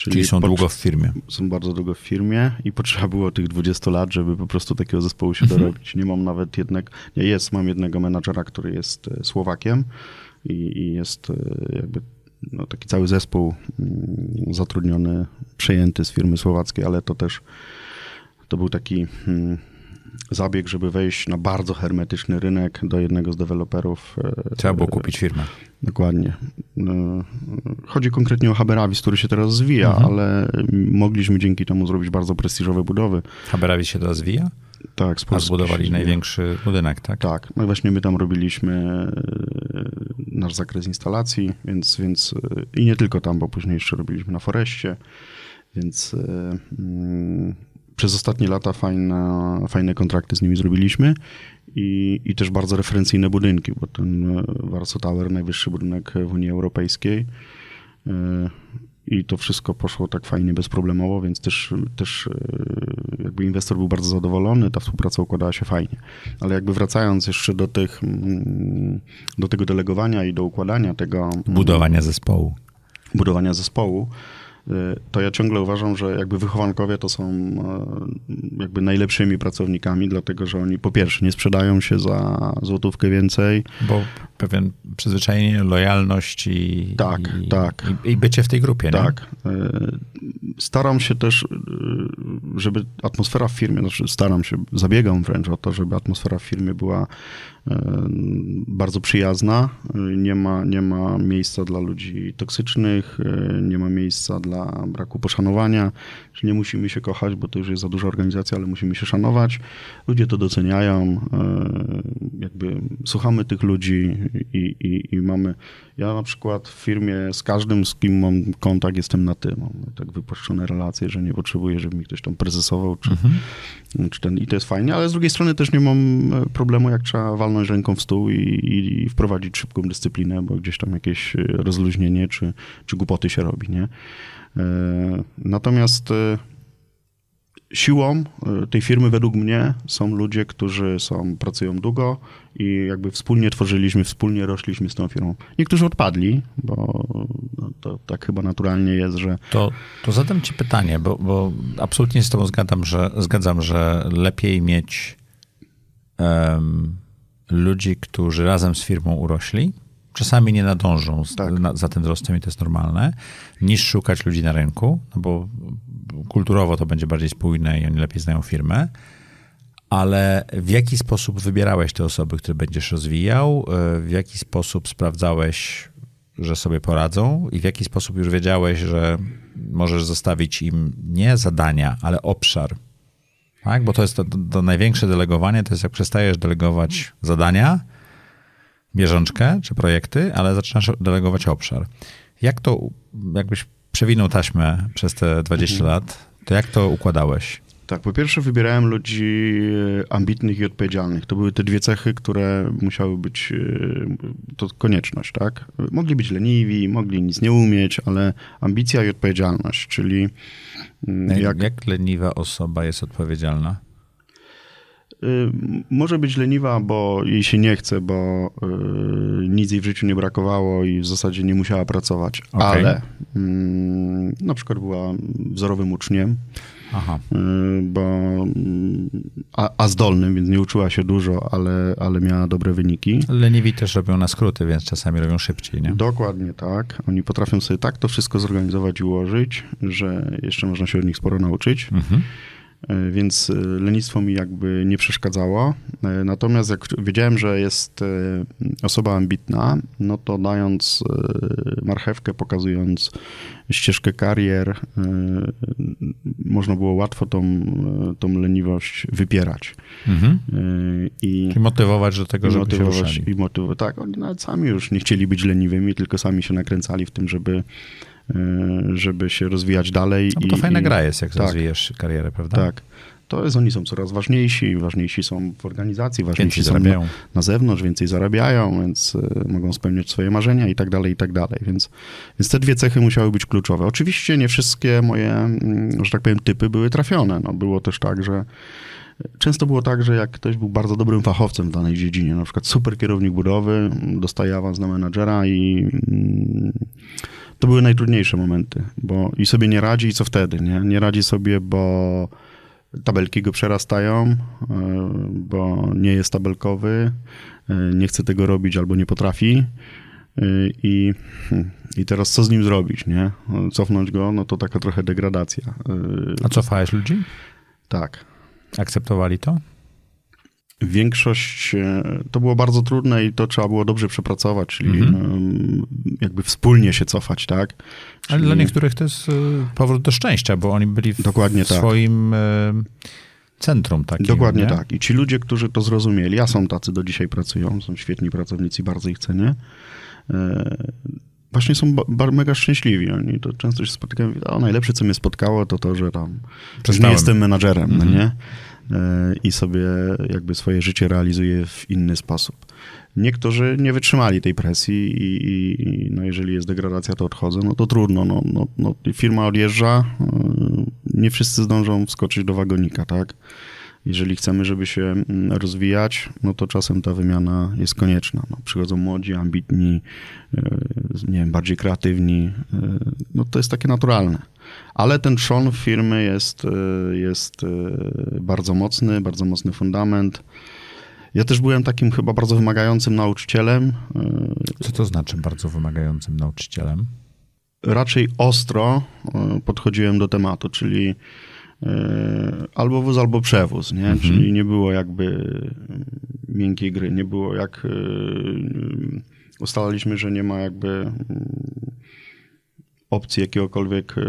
Speaker 1: Czyli, Czyli są długo w firmie.
Speaker 2: Są bardzo długo w firmie i potrzeba było tych 20 lat, żeby po prostu takiego zespołu się mhm. dorobić. Nie mam nawet jednego, nie jest, mam jednego menadżera, który jest e, Słowakiem i, i jest e, jakby no, taki cały zespół mm, zatrudniony, przejęty z firmy słowackiej, ale to też to był taki hmm, zabieg, żeby wejść na bardzo hermetyczny rynek do jednego z deweloperów.
Speaker 1: E, Trzeba było kupić firmę.
Speaker 2: Dokładnie. E, chodzi konkretnie o Haberavis, który się teraz zwija, mhm. ale mogliśmy dzięki temu zrobić bardzo prestiżowe budowy.
Speaker 1: Haberavis się teraz zwija?
Speaker 2: Tak,
Speaker 1: A zbudowali największy budynek, tak?
Speaker 2: Tak. No właśnie my tam robiliśmy e, nasz zakres instalacji, więc, więc i nie tylko tam, bo później jeszcze robiliśmy na Foreście, więc mm, przez ostatnie lata fajne, fajne kontrakty z nimi zrobiliśmy i, i też bardzo referencyjne budynki, bo ten e, Warsaw Tower, najwyższy budynek w Unii Europejskiej e, i to wszystko poszło tak fajnie, bezproblemowo, więc też, też e, jakby inwestor był bardzo zadowolony, ta współpraca układała się fajnie. Ale jakby wracając jeszcze do tych, mm, do tego delegowania i do układania tego...
Speaker 1: Budowania zespołu.
Speaker 2: Budowania zespołu, to ja ciągle uważam, że jakby wychowankowie to są e, jakby najlepszymi pracownikami, dlatego że oni po pierwsze nie sprzedają się za złotówkę więcej.
Speaker 1: Bo pewien przyzwyczajenie, lojalność i,
Speaker 2: tak,
Speaker 1: i,
Speaker 2: tak.
Speaker 1: i, i bycie w tej grupie.
Speaker 2: Tak. Nie? Staram się też, e, żeby atmosfera w firmie, znaczy staram się, zabiegam wręcz o to, żeby atmosfera w firmie była bardzo przyjazna. Nie ma, nie ma miejsca dla ludzi toksycznych, nie ma miejsca dla braku poszanowania, że nie musimy się kochać, bo to już jest za duża organizacja, ale musimy się szanować. Ludzie to doceniają, jakby słuchamy tych ludzi i, i, i mamy. Ja na przykład w firmie z każdym, z kim mam kontakt, jestem na ty. Mam tak wypuszczone relacje, że nie potrzebuję, żeby mi ktoś tam prezesował, czy, mhm. czy ten. I to jest fajnie, ale z drugiej strony też nie mam problemu, jak trzeba walnąć walnąć ręką w stół i, i, wprowadzić szybką dyscyplinę, bo gdzieś tam jakieś e, rozluźnienie czy, czy głupoty się robi, nie? E, natomiast e, siłą tej firmy według mnie są ludzie, którzy są, pracują długo i jakby wspólnie tworzyliśmy, wspólnie rośliśmy z tą firmą. Niektórzy odpadli, bo no, to tak chyba naturalnie jest, że...
Speaker 1: To, to zadam ci pytanie, bo, bo absolutnie z tobą zgadzam, że, zgadzam, że lepiej mieć um, ludzi, którzy razem z firmą urośli, czasami nie nadążą z, tak. na, za tym wzrostem i to jest normalne, niż szukać ludzi na rynku, no bo kulturowo to będzie bardziej spójne i oni lepiej znają firmę. Ale w jaki sposób wybierałeś te osoby, które będziesz rozwijał? E, w jaki sposób sprawdzałeś, że sobie poradzą? I w jaki sposób już wiedziałeś, że możesz zostawić im nie zadania, ale obszar, tak? Bo to jest to, to największe delegowanie, to jest jak przestajesz delegować zadania, bieżączkę czy projekty, ale zaczynasz delegować obszar. Jak to, jakbyś przewinął taśmę przez te 20 mhm. lat, to jak to układałeś?
Speaker 2: Tak, po pierwsze wybierałem ludzi e, ambitnych i odpowiedzialnych. To były te dwie cechy, które musiały być, e, to konieczność, tak? Mogli być leniwi, mogli nic nie umieć, ale ambicja i odpowiedzialność, czyli
Speaker 1: mm, jak... Jak leniwa osoba jest odpowiedzialna?
Speaker 2: Y, może być leniwa, bo jej się nie chce, bo nic jej w życiu nie brakowało i w zasadzie nie musiała pracować. Okay. Ale mm, na przykład była wzorowym uczniem,
Speaker 1: Aha.
Speaker 2: y, bo, mm, a, a zdolnym, więc nie uczyła się dużo, ale, ale miała dobre wyniki.
Speaker 1: Leniwi też robią na skróty, więc czasami robią szybciej, nie?
Speaker 2: Dokładnie tak. Oni potrafią sobie tak to wszystko zorganizować i ułożyć, że jeszcze można się od nich sporo nauczyć.
Speaker 1: Mhm.
Speaker 2: E, Więc e, lenistwo mi jakby nie przeszkadzało. E, Natomiast jak wiedziałem, że jest osoba ambitna, no to dając marchewkę, pokazując ścieżkę karier, można było łatwo tą, tą leniwość wypierać.
Speaker 1: Mhm.
Speaker 2: I
Speaker 1: Czyli motywować do tego,
Speaker 2: i
Speaker 1: żeby się
Speaker 2: motywować,
Speaker 1: ruszali.
Speaker 2: i motywować. Tak, oni nawet sami już nie chcieli być leniwymi, tylko sami się nakręcali w tym, żeby, żeby się rozwijać dalej.
Speaker 1: No to
Speaker 2: i,
Speaker 1: fajna
Speaker 2: i,
Speaker 1: gra jest, jak
Speaker 2: tak.
Speaker 1: rozwijesz karierę, prawda?
Speaker 2: Tak. To jest, oni są coraz ważniejsi, ważniejsi są w organizacji, ważniejsi są na,
Speaker 1: zarabiają.
Speaker 2: na zewnątrz, więcej zarabiają, więc y, mogą spełniać swoje marzenia i tak dalej, i tak dalej. Więc, więc te dwie cechy musiały być kluczowe. Oczywiście nie wszystkie moje, mm, że tak powiem, typy były trafione. No, było też tak, że Często było tak, że jak ktoś był bardzo dobrym fachowcem w danej dziedzinie, na przykład super kierownik budowy, dostaje awans na menadżera i mm, to były najtrudniejsze momenty, bo i sobie nie radzi i co wtedy, nie? Nie radzi sobie, bo tabelki go przerastają, e, bo nie jest tabelkowy, e, nie chce tego robić albo nie potrafi e, i, i teraz co z nim zrobić, nie? Cofnąć go, no to taka trochę degradacja.
Speaker 1: A cofałeś ludzi?
Speaker 2: Tak.
Speaker 1: Akceptowali to?
Speaker 2: Większość e, to było bardzo trudne i to trzeba było dobrze przepracować, czyli
Speaker 1: Mhm.
Speaker 2: jakby wspólnie się cofać, tak?
Speaker 1: Ale
Speaker 2: Czyli-
Speaker 1: dla niektórych to jest y, powrót do szczęścia, bo oni byli w,
Speaker 2: Dokładnie
Speaker 1: w
Speaker 2: tak.
Speaker 1: swoim y, centrum takim.
Speaker 2: Dokładnie
Speaker 1: nie?
Speaker 2: tak. I ci ludzie, którzy to zrozumieli, a są tacy do dzisiaj pracują, są świetni pracownicy, bardzo ich cenię, e, właśnie są ba- ba- mega szczęśliwi. Oni to często się spotykają, o najlepsze, co mnie spotkało, to to, że tam że nie
Speaker 1: Przestałem.
Speaker 2: jestem menadżerem, no
Speaker 1: Mhm.
Speaker 2: nie? I sobie jakby swoje życie realizuje w inny sposób. Niektórzy nie wytrzymali tej presji i, i, no jeżeli jest degradacja, to odchodzą. No to trudno. No, no, no, firma odjeżdża, e, nie wszyscy zdążą wskoczyć do wagonika, tak? Jeżeli chcemy, żeby się mm, rozwijać, no to czasem ta wymiana jest konieczna. No, przychodzą młodzi, ambitni, e, nie wiem, bardziej kreatywni. e, No to jest takie naturalne. Ale ten trzon firmy jest, e, jest bardzo mocny, bardzo mocny fundament. Ja też byłem takim chyba bardzo wymagającym nauczycielem.
Speaker 1: Co to znaczy bardzo wymagającym nauczycielem?
Speaker 2: raczej ostro podchodziłem do tematu, czyli albo wóz, albo przewóz, nie? Czyli nie było jakby mm, miękkiej gry, nie było jak e, mm, ustalaliśmy, że nie ma jakby mm, opcji jakiegokolwiek e,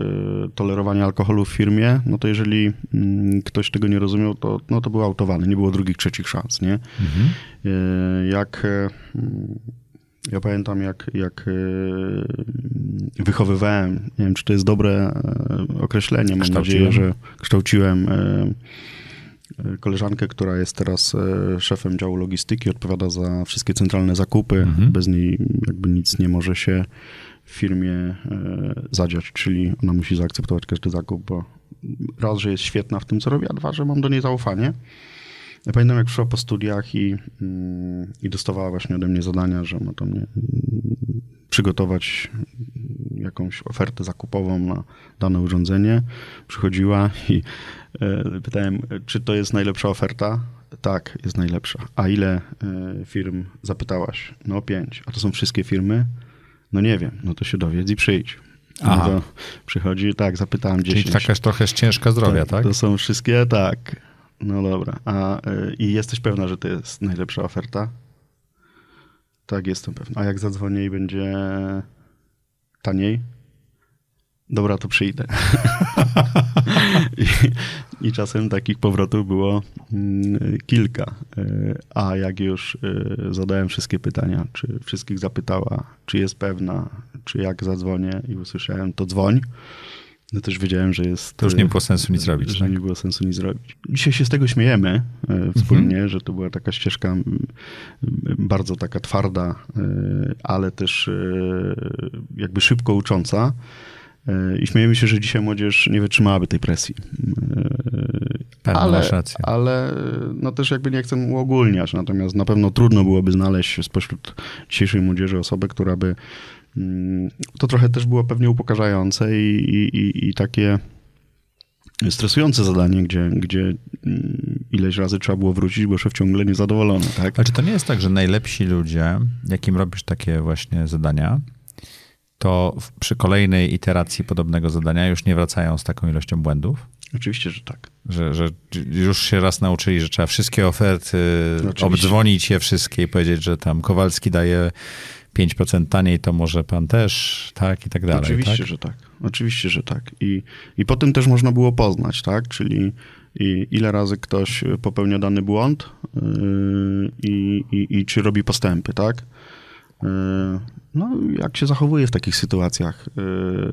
Speaker 2: tolerowania alkoholu w firmie, no to jeżeli mm, ktoś tego nie rozumiał, to, no to był autowany, nie było drugich, trzecich szans, nie? E, Jak ja pamiętam, jak, jak e, wychowywałem, nie wiem, czy to jest dobre e, określenie, mam nadzieję, że kształciłem e, e, koleżankę, która jest teraz szefem działu logistyki, odpowiada za wszystkie centralne zakupy.
Speaker 1: Mhm.
Speaker 2: Bez niej jakby nic nie może się w firmie zadziać, czyli ona musi zaakceptować każdy zakup, bo raz, że jest świetna w tym, co robi, a dwa, że mam do niej zaufanie. Ja pamiętam, jak przyszła po studiach i, mm, i dostawała właśnie ode mnie zadania, że ma to mnie mm, przygotować jakąś ofertę zakupową na dane urządzenie. Przychodziła i e, pytałem, czy to jest najlepsza oferta? Tak, jest najlepsza. A ile e, firm zapytałaś? No pięć. A to są wszystkie firmy? No nie wiem. No to się dowiedz i przyjdź. No
Speaker 1: Aha.
Speaker 2: to przychodzi, tak, zapytałem
Speaker 1: Czyli
Speaker 2: 10.
Speaker 1: taka trochę ciężka zdrowia, tak?
Speaker 2: To są wszystkie, tak. No dobra. A, y, I jesteś pewna, że to jest najlepsza oferta? Tak, jestem pewna. A jak zadzwonię i będzie taniej? Dobra, to przyjdę. *laughs* I, I czasem takich powrotów było mm, kilka. Y, A jak już y, zadałem wszystkie pytania, czy wszystkich zapytała, czy jest pewna, czy jak zadzwonię i usłyszałem, to dzwoń, no też wiedziałem, że jest...
Speaker 1: To już nie
Speaker 2: y,
Speaker 1: było sensu nic robić,
Speaker 2: Że
Speaker 1: tak?
Speaker 2: nie było sensu nic zrobić. Dzisiaj się z tego śmiejemy e, wspólnie, że to była taka ścieżka bardzo taka twarda, e, ale też e, jakby szybko ucząca. E, I śmiejemy się, że dzisiaj młodzież nie wytrzymałaby tej presji. E,
Speaker 1: Pewnie,
Speaker 2: ale,
Speaker 1: masz rację.
Speaker 2: ale no też jakby nie chcę uogólniać, natomiast na pewno trudno byłoby znaleźć spośród dzisiejszej młodzieży osobę, która by mm, to trochę też było pewnie upokarzające i, i, i takie stresujące zadanie, gdzie, gdzie mm, ileś razy trzeba było wrócić, bo szef ciągle niezadowolony, tak?
Speaker 1: Ale czy to nie jest tak, że najlepsi ludzie, jakim robisz takie właśnie zadania, to przy kolejnej iteracji podobnego zadania już nie wracają z taką ilością błędów?
Speaker 2: Oczywiście, że tak.
Speaker 1: Że, że już się raz nauczyli, że trzeba wszystkie oferty,
Speaker 2: Oczywiście.
Speaker 1: obdzwonić je wszystkie i powiedzieć, że tam Kowalski daje 5% taniej, to może pan też, tak, i tak dalej.
Speaker 2: Oczywiście,
Speaker 1: tak?
Speaker 2: że tak. Oczywiście, że tak. I, I po tym też można było poznać, tak? Czyli i ile razy ktoś popełnia dany błąd yy, i, i, i czy robi postępy, tak? Yy, no, jak się zachowuje w takich sytuacjach yy,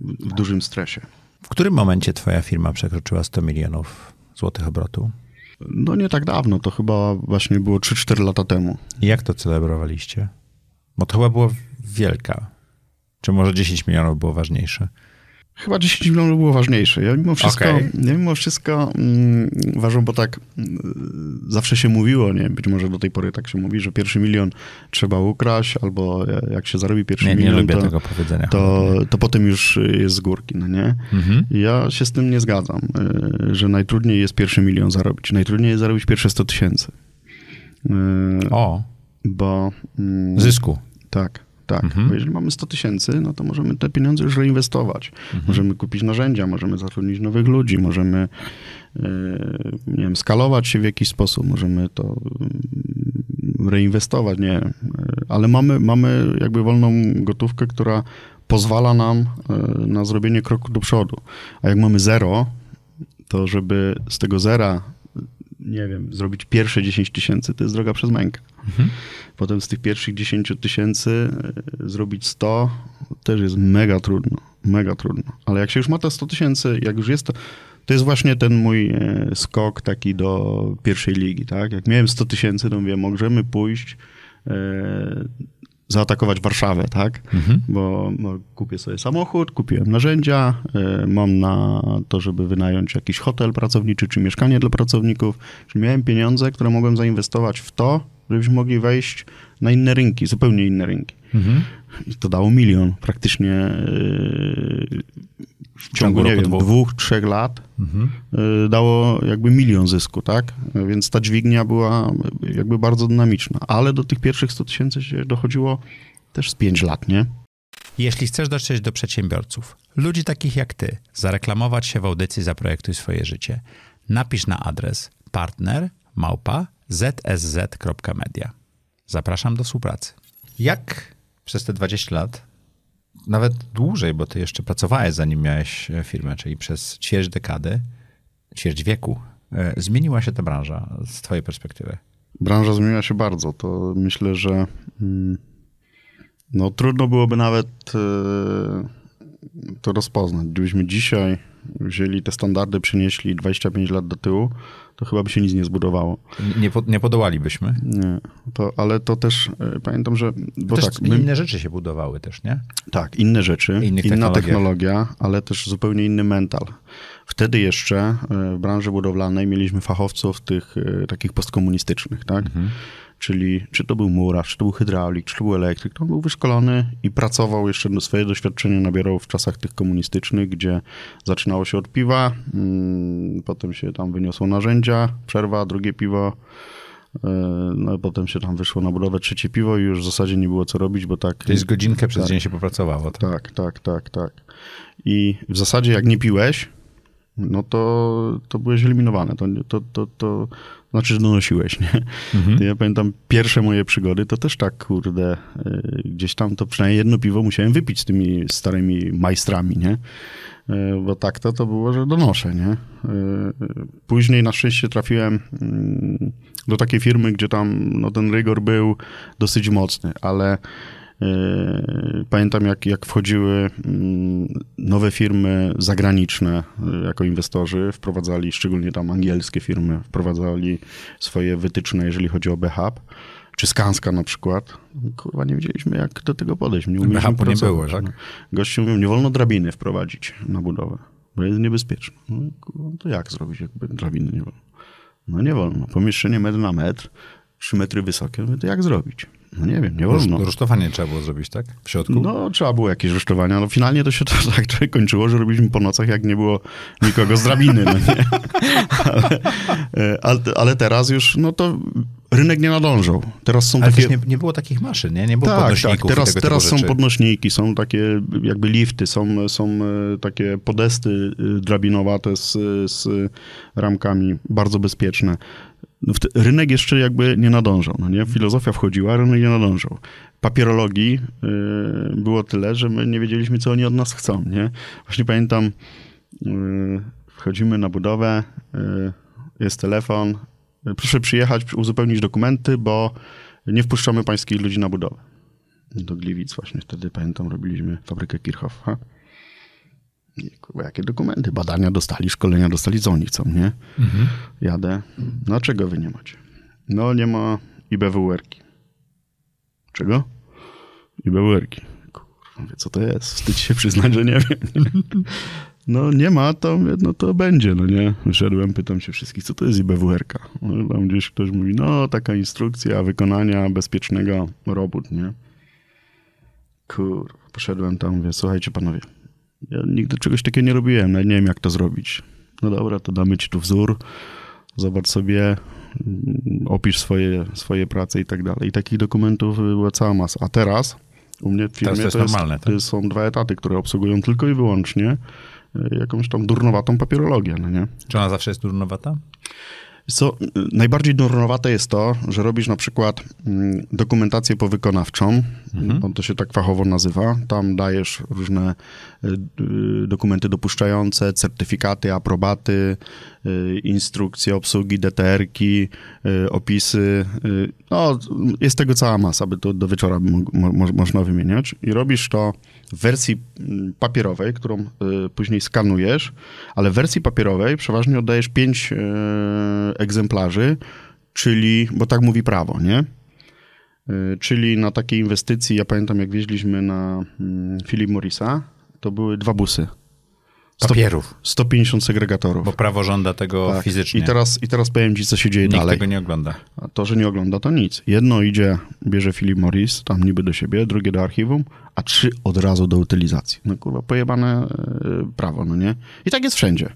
Speaker 2: w dużym stresie.
Speaker 1: W którym momencie twoja firma przekroczyła 100 milionów złotych obrotu?
Speaker 2: No nie tak dawno, to chyba właśnie było 3-4 lata temu.
Speaker 1: I jak to celebrowaliście? Bo to chyba było wielka. Czy może 10 milionów było ważniejsze?
Speaker 2: Chyba 10 milionów było ważniejsze. Ja mimo wszystko,
Speaker 1: Okej.
Speaker 2: ja mimo wszystko mm, uważam, bo tak mm, zawsze się mówiło, nie być może do tej pory tak się mówi, że pierwszy milion trzeba ukraść, albo jak się zarobi pierwszy
Speaker 1: Nie, nie
Speaker 2: milion,
Speaker 1: lubię
Speaker 2: to,
Speaker 1: tego powiedzenia.
Speaker 2: to, to potem już jest z górki, no nie?
Speaker 1: Mhm.
Speaker 2: Ja się z tym nie zgadzam, y, że najtrudniej jest pierwszy milion zarobić. Najtrudniej jest zarobić pierwsze 100 tysięcy. Y,
Speaker 1: O,
Speaker 2: Bo... mm,
Speaker 1: zysku.
Speaker 2: Tak, tak.
Speaker 1: Mhm.
Speaker 2: Bo jeżeli mamy 100 tysięcy, no to możemy te pieniądze już reinwestować.
Speaker 1: Mhm.
Speaker 2: Możemy kupić narzędzia, możemy zatrudnić nowych ludzi, możemy e, nie wiem, skalować się w jakiś sposób, możemy to mm, reinwestować, nie wiem. E, Ale mamy, mamy jakby wolną gotówkę, która pozwala nam e, na zrobienie kroku do przodu. A jak mamy zero, to żeby z tego zera, nie wiem, zrobić pierwsze 10 tysięcy, to jest droga przez mękę.
Speaker 1: Mhm.
Speaker 2: Potem z tych pierwszych 10 tysięcy e, zrobić 100 też jest mega trudno, mega trudno. Ale jak się już ma te 100 tysięcy, jak już jest to, to jest właśnie ten mój e, skok taki do pierwszej ligi, tak? Jak miałem 100 tysięcy, to mówię, możemy pójść e, zaatakować Warszawę, tak?
Speaker 1: Mhm.
Speaker 2: Bo, bo kupię sobie samochód, kupiłem narzędzia, e, mam na to, żeby wynająć jakiś hotel pracowniczy czy mieszkanie dla pracowników. Czyli miałem pieniądze, które mogłem zainwestować w to, żebyśmy mogli wejść na inne rynki, zupełnie inne rynki.
Speaker 1: Mhm.
Speaker 2: I to dało milion praktycznie e, w
Speaker 1: ciągu
Speaker 2: ciągu, nie wiem,
Speaker 1: dwóch.
Speaker 2: dwóch, trzech lat
Speaker 1: Mhm.
Speaker 2: e, dało jakby milion zysku, tak? Więc ta dźwignia była jakby bardzo dynamiczna. Ale do tych pierwszych 100 tysięcy się dochodziło też z 5 lat, nie?
Speaker 1: Jeśli chcesz dotrzeć do przedsiębiorców, ludzi takich jak ty, zareklamować się w audycji Zaprojektuj swoje życie, napisz na adres partner małpa zsz.media. Zapraszam do współpracy. Jak przez te 20 lat, nawet dłużej, bo ty jeszcze pracowałeś zanim miałeś e, firmę, czyli przez ćwierć dekady, ćwierć wieku, e, zmieniła się ta branża z twojej perspektywy?
Speaker 2: Branża zmieniła się bardzo. To myślę, że mm, no, trudno byłoby nawet e, to rozpoznać. Gdybyśmy dzisiaj wzięli te standardy, przenieśli 25 lat do tyłu, to chyba by się nic nie zbudowało.
Speaker 1: Nie, po, nie podołalibyśmy.
Speaker 2: Nie, to, ale to też e, pamiętam, że. Bo
Speaker 1: Też
Speaker 2: tak, my,
Speaker 1: inne rzeczy się budowały też, nie?
Speaker 2: tak, inne rzeczy, inna technologia, ale też zupełnie inny mental. Wtedy jeszcze e, w branży budowlanej mieliśmy fachowców tych e, takich postkomunistycznych, tak?
Speaker 1: Mhm.
Speaker 2: Czyli czy to był murarz, czy to był hydraulik, czy to był elektryk, to on był wyszkolony i pracował jeszcze, swoje doświadczenie nabierał w czasach tych komunistycznych, gdzie zaczynało się od piwa, mm, potem się tam wyniosło narzędzia, przerwa, drugie piwo, e, no potem się tam wyszło na budowę trzecie piwo i już w zasadzie nie było co robić, bo tak...
Speaker 1: To jest godzinkę przez
Speaker 2: tak,
Speaker 1: dzień się popracowało. Tak?
Speaker 2: Tak, tak, tak, tak. I w zasadzie jak nie piłeś, no to, to byłeś eliminowany. To, to, to, to znaczy, że donosiłeś, nie?
Speaker 1: Mhm.
Speaker 2: Ja pamiętam pierwsze moje przygody, to też tak, kurde, y, gdzieś tam to przynajmniej jedno piwo musiałem wypić z tymi starymi majstrami, nie? Y, Bo tak to, to było, że donoszę, nie? Y, Później na szczęście trafiłem mm, do takiej firmy, gdzie tam no, ten rygor był dosyć mocny, ale Pamiętam, jak, jak wchodziły mm, nowe firmy zagraniczne yy, jako inwestorzy, wprowadzali, szczególnie tam angielskie firmy, wprowadzali swoje wytyczne, jeżeli chodzi o BHAP, czy Skanska na przykład. Kurwa, nie wiedzieliśmy, jak do tego podejść. Nie
Speaker 1: nie było, tak?
Speaker 2: no. Goście mówią, nie wolno drabiny wprowadzić na budowę, bo jest niebezpieczne. No, kurwa, to jak zrobić, jakby drabiny nie wolno? No nie wolno. Pomieszczenie metr na metr, 3 metry wysokie, no to jak zrobić? No nie wiem, nie wolno.
Speaker 1: Rusztowanie trzeba było zrobić, tak? W środku?
Speaker 2: No, trzeba było jakieś rusztowania. No finalnie to się to *laughs* tak kończyło, że robiliśmy po nocach, jak nie było nikogo z drabiny, no nie? Ale, ale, ale teraz już, no to rynek nie nadążał. Teraz są
Speaker 1: ale
Speaker 2: takie...
Speaker 1: nie, nie było takich maszyn, nie? Nie było
Speaker 2: tak,
Speaker 1: podnośników
Speaker 2: tak. Teraz, teraz są podnośniki, są takie jakby lifty, są, są e, takie podesty e, drabinowate z, z ramkami, bardzo bezpieczne. No, rynek jeszcze jakby nie nadążał, no nie? Filozofia wchodziła, rynek nie nadążał. Papierologii y, było tyle, że my nie wiedzieliśmy, co oni od nas chcą, nie? Właśnie pamiętam, y, wchodzimy na budowę, y, jest telefon, proszę przyjechać, uzupełnić dokumenty, bo nie wpuszczamy pańskich ludzi na budowę. Do Gliwic właśnie wtedy, pamiętam, robiliśmy fabrykę Kirchhoffa. Jakie dokumenty? Badania dostali, szkolenia dostali, co oni chcą, nie? Mhm. Jadę. No czego wy nie macie? No nie ma IBWR-ki. Czego? IBWR-ki. Kurwa, co to jest? Wstyd się przyznać, że nie wiem. *laughs* No nie ma, to, no to będzie, no nie? Wyszedłem, pytam się wszystkich, co to jest IBWR-ka? No, tam gdzieś ktoś mówi, no taka instrukcja wykonania bezpiecznego robót, nie? Kurwa, poszedłem tam, mówię, słuchajcie panowie, ja nigdy czegoś takiego nie robiłem, nawet nie wiem jak to zrobić. No dobra, to damy ci tu wzór, zobacz sobie, opisz swoje, swoje prace i tak dalej. I takich dokumentów była cała masa. A teraz u mnie w firmie
Speaker 1: to, jest
Speaker 2: to, jest,
Speaker 1: normalne, tak?
Speaker 2: to są dwa etaty, które obsługują tylko i wyłącznie jakąś tam durnowatą papierologię, no nie?
Speaker 1: Czy ona zawsze jest durnowata?
Speaker 2: Co, najbardziej durnowate jest to, że robisz na przykład dokumentację powykonawczą, mhm. to się tak fachowo nazywa, tam dajesz różne dokumenty dopuszczające, certyfikaty, aprobaty, instrukcje obsługi, DTR-ki, opisy, no jest tego cała masa, by to do wieczora mo mo można wymieniać i robisz to w wersji papierowej, którą później skanujesz, ale w wersji papierowej przeważnie oddajesz pięć egzemplarzy, czyli, bo tak mówi prawo, nie? Czyli na takiej inwestycji, ja pamiętam jak wieźliśmy na Philip Morrisa, to były dwa busy.
Speaker 1: Papierów.
Speaker 2: 150 segregatorów.
Speaker 1: Bo prawo żąda tego
Speaker 2: tak.
Speaker 1: fizycznie.
Speaker 2: I teraz, I teraz powiem ci, co się dzieje
Speaker 1: Nikt
Speaker 2: dalej.
Speaker 1: tego nie ogląda.
Speaker 2: A to, że nie ogląda, to nic. Jedno idzie, bierze Philip Morris, tam niby do siebie, drugie do archiwum, a trzy od razu do utylizacji. No kurwa, pojebane yy, prawo, no nie? I tak jest wszędzie.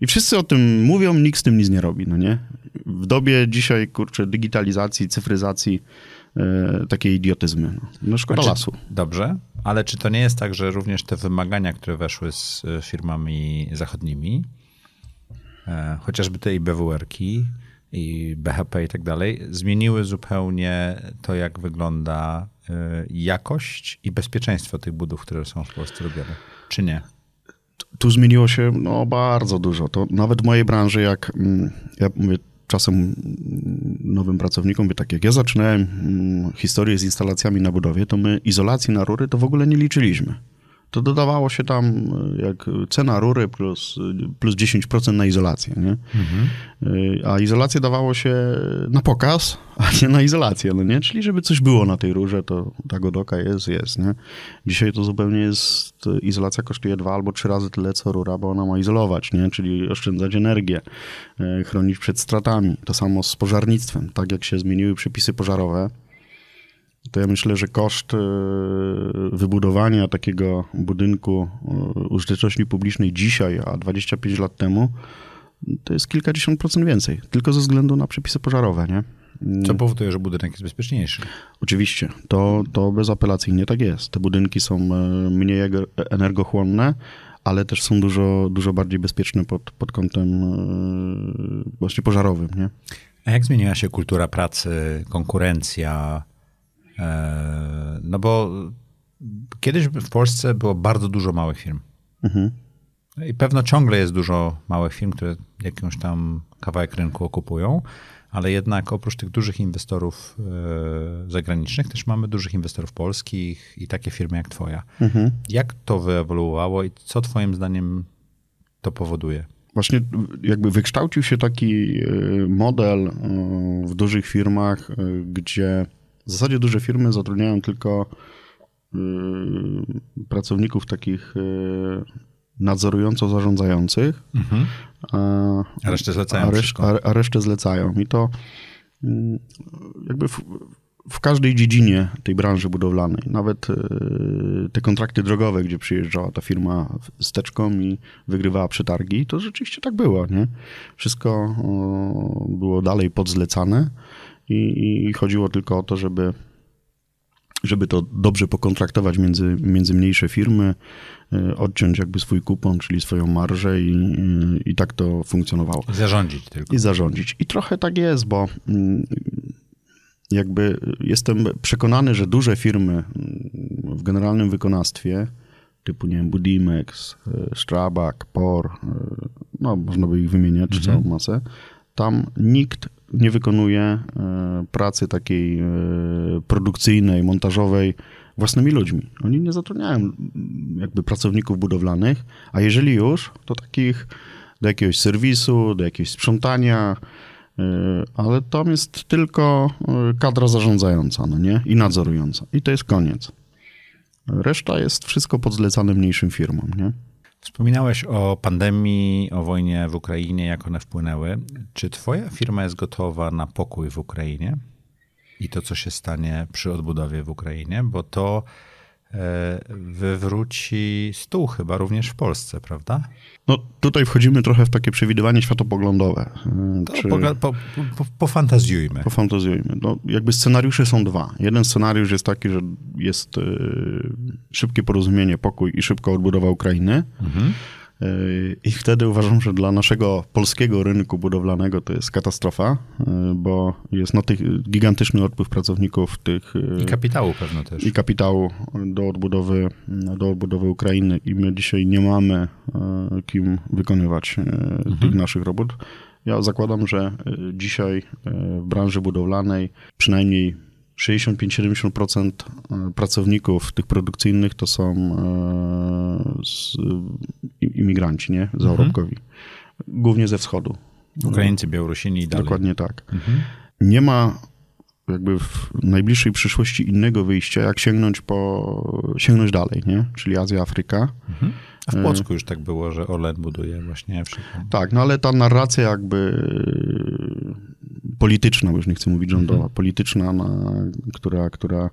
Speaker 2: I wszyscy o tym mówią, nikt z tym nic nie robi, no nie? W dobie dzisiaj, kurczę, digitalizacji, cyfryzacji, takie idiotyzmy. No, szkoda lasu.
Speaker 1: Dobrze, ale czy to nie jest tak, że również te wymagania, które weszły z e, firmami zachodnimi, e, chociażby te IBWR-ki i BHP i tak dalej, zmieniły zupełnie to, jak wygląda e, jakość i bezpieczeństwo tych budów, które są w Polsce robione? Czy nie?
Speaker 2: Tu zmieniło się no, bardzo dużo. To nawet w mojej branży, jak mm, ja mówię czasem nowym pracownikom, mówię, tak jak ja zaczynałem mm, historię z instalacjami na budowie, to my izolacji na rury to w ogóle nie liczyliśmy. To dodawało się tam jak cena rury plus, plus 10% na izolację, nie? Mhm. A izolację dawało się na pokaz, a nie na izolację, no nie? Czyli żeby coś było na tej rurze, to ta godoka jest, jest, nie? Dzisiaj to zupełnie jest, izolacja kosztuje dwa albo trzy razy tyle co rura, bo ona ma izolować, nie? Czyli oszczędzać energię, chronić przed stratami. To samo z pożarnictwem. Tak jak się zmieniły przepisy pożarowe, to ja myślę, że koszt wybudowania takiego budynku użyteczności publicznej dzisiaj, a 25 lat temu, to jest kilkadziesiąt procent więcej, tylko ze względu na przepisy pożarowe, nie?
Speaker 1: Co powoduje, że budynek jest bezpieczniejszy.
Speaker 2: Oczywiście, to, to bezapelacyjnie tak jest. Te budynki są mniej energochłonne, ale też są dużo, dużo bardziej bezpieczne pod, pod kątem właśnie pożarowym, nie?
Speaker 1: A jak zmieniła się kultura pracy, konkurencja, no bo kiedyś w Polsce było bardzo dużo małych firm. Mhm. I pewno ciągle jest dużo małych firm, które jakąś tam kawałek rynku okupują, ale jednak oprócz tych dużych inwestorów zagranicznych też mamy dużych inwestorów polskich i takie firmy jak twoja. Mhm. Jak to wyewoluowało i co twoim zdaniem to powoduje?
Speaker 2: Właśnie jakby wykształcił się taki model w dużych firmach, gdzie w zasadzie duże firmy zatrudniają tylko y, pracowników takich y, nadzorująco zarządzających, mhm.
Speaker 1: a, resztę zlecają.
Speaker 2: A, a, resztę zlecają. I to y, jakby w każdej dziedzinie tej branży budowlanej, nawet e, te kontrakty drogowe, gdzie przyjeżdżała ta firma z teczką i wygrywała przetargi, to rzeczywiście tak było, nie? Wszystko było dalej podzlecane i, i chodziło tylko o to, żeby żeby to dobrze pokontraktować między, między mniejsze firmy, e, odciąć jakby swój kupon, czyli swoją marżę i, i tak to funkcjonowało.
Speaker 1: I zarządzić tylko.
Speaker 2: I zarządzić. I trochę tak jest, bo mm, jakby jestem przekonany, że duże firmy mm, w generalnym wykonawstwie, typu, nie wiem, Budimex, e, Strabag, POR, e, no można by ich wymieniać, mhm. całą masę, tam nikt nie wykonuje e, pracy takiej produkcyjnej, montażowej własnymi ludźmi. Oni nie zatrudniają jakby pracowników budowlanych, a jeżeli już, to takich do jakiegoś serwisu, do jakiegoś sprzątania, E, ale tam jest tylko e, kadra zarządzająca, no nie? I nadzorująca. I to jest koniec. Reszta jest wszystko podzlecane mniejszym firmom, nie?
Speaker 1: Wspominałeś o pandemii, o wojnie w Ukrainie, jak one wpłynęły. Czy twoja firma jest gotowa na pokój w Ukrainie i to, co się stanie przy odbudowie w Ukrainie? Bo to wywróci stół chyba również w Polsce, prawda?
Speaker 2: No tutaj wchodzimy trochę w takie przewidywanie światopoglądowe.
Speaker 1: E, to czy... po, po, po, pofantazjujmy.
Speaker 2: Pofantazjujmy. No, jakby scenariusze są dwa. Jeden scenariusz jest taki, że jest y, szybkie porozumienie, pokój i szybka odbudowa Ukrainy. Mhm. I wtedy uważam, że dla naszego polskiego rynku budowlanego to jest katastrofa, e, bo jest no, tych gigantyczny odpływ pracowników tych.
Speaker 1: E, I kapitału pewno też.
Speaker 2: I kapitału do odbudowy, do odbudowy Ukrainy i my dzisiaj nie mamy e, kim wykonywać mhm. tych naszych robót. Ja zakładam, że dzisiaj w branży budowlanej przynajmniej 65-70% e, pracowników tych produkcyjnych to są e, imigranci, nie? Zarobkowi. Mhm. Głównie ze wschodu.
Speaker 1: Ukraińcy, Białorusini i dalej.
Speaker 2: Dokładnie tak. Mhm. Nie ma jakby w najbliższej przyszłości innego wyjścia, jak sięgnąć po, sięgnąć dalej, nie? Czyli Azja, Afryka. Mhm.
Speaker 1: A w Płocku już tak było, że Orlen buduje właśnie wszystko.
Speaker 2: Tak, no ale ta narracja jakby polityczna, bo już nie chcę mówić rządowa, mhm. polityczna, na, która, która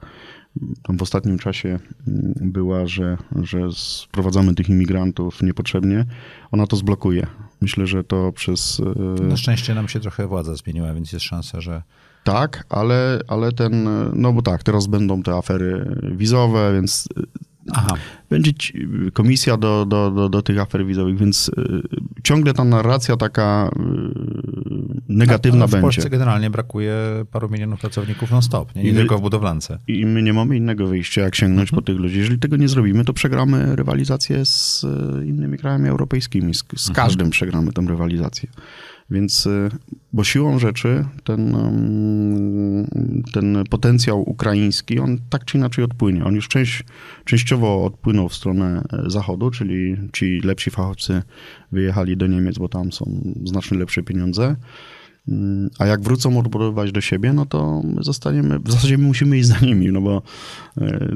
Speaker 2: tam w ostatnim czasie mm, była, że, że sprowadzamy tych imigrantów niepotrzebnie, ona to zblokuje. Myślę, że to przez...
Speaker 1: E, Na szczęście nam się trochę władza zmieniła, więc jest szansa, że...
Speaker 2: Tak, ale, ale ten, no bo tak, teraz będą te afery wizowe, więc Aha. Będzie komisja do, do, do, do tych afer wizowych, więc y, ciągle ta narracja taka y, negatywna będzie. W
Speaker 1: Polsce generalnie brakuje paru milionów pracowników non-stop, nie, nie tylko w budowlance.
Speaker 2: I my nie mamy innego wyjścia, jak sięgnąć mhm. po tych ludzi. Jeżeli tego nie zrobimy, to przegramy rywalizację z y, innymi krajami europejskimi. Z, z mhm. każdym przegramy tę rywalizację. Więc, y, bo siłą rzeczy ten, ten potencjał ukraiński, on tak czy inaczej odpłynie. On już część, częściowo odpłynął w stronę e, zachodu, czyli ci lepsi fachowcy wyjechali do Niemiec, bo tam są znacznie lepsze pieniądze. Mm, a jak wrócą odbudowywać do siebie, no to my zostaniemy, w zasadzie my musimy iść za nimi, no bo e,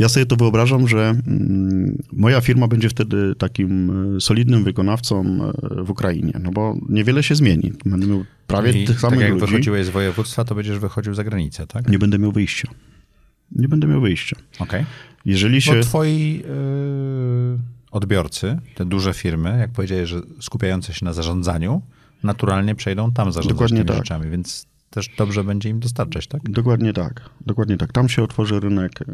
Speaker 2: ja sobie to wyobrażam, że mm, moja firma będzie wtedy takim e, solidnym wykonawcą e, w Ukrainie, no bo niewiele się zmieni. Będę miał prawie I tych samych
Speaker 1: tak
Speaker 2: jak ludzi.
Speaker 1: wychodziłeś z województwa, to będziesz wychodził za granicę, tak?
Speaker 2: Nie będę miał wyjścia. Nie będę miał wyjścia.
Speaker 1: Okej. Okay.
Speaker 2: Jeżeli się... Bo
Speaker 1: twoi yy, odbiorcy, te duże firmy, jak powiedziałeś, że skupiające się na zarządzaniu, naturalnie przejdą tam zarządzać Dokładnie tymi tak. rzeczami, więc też dobrze będzie im dostarczać, tak?
Speaker 2: Dokładnie tak. Dokładnie tak. Tam się otworzy rynek, e,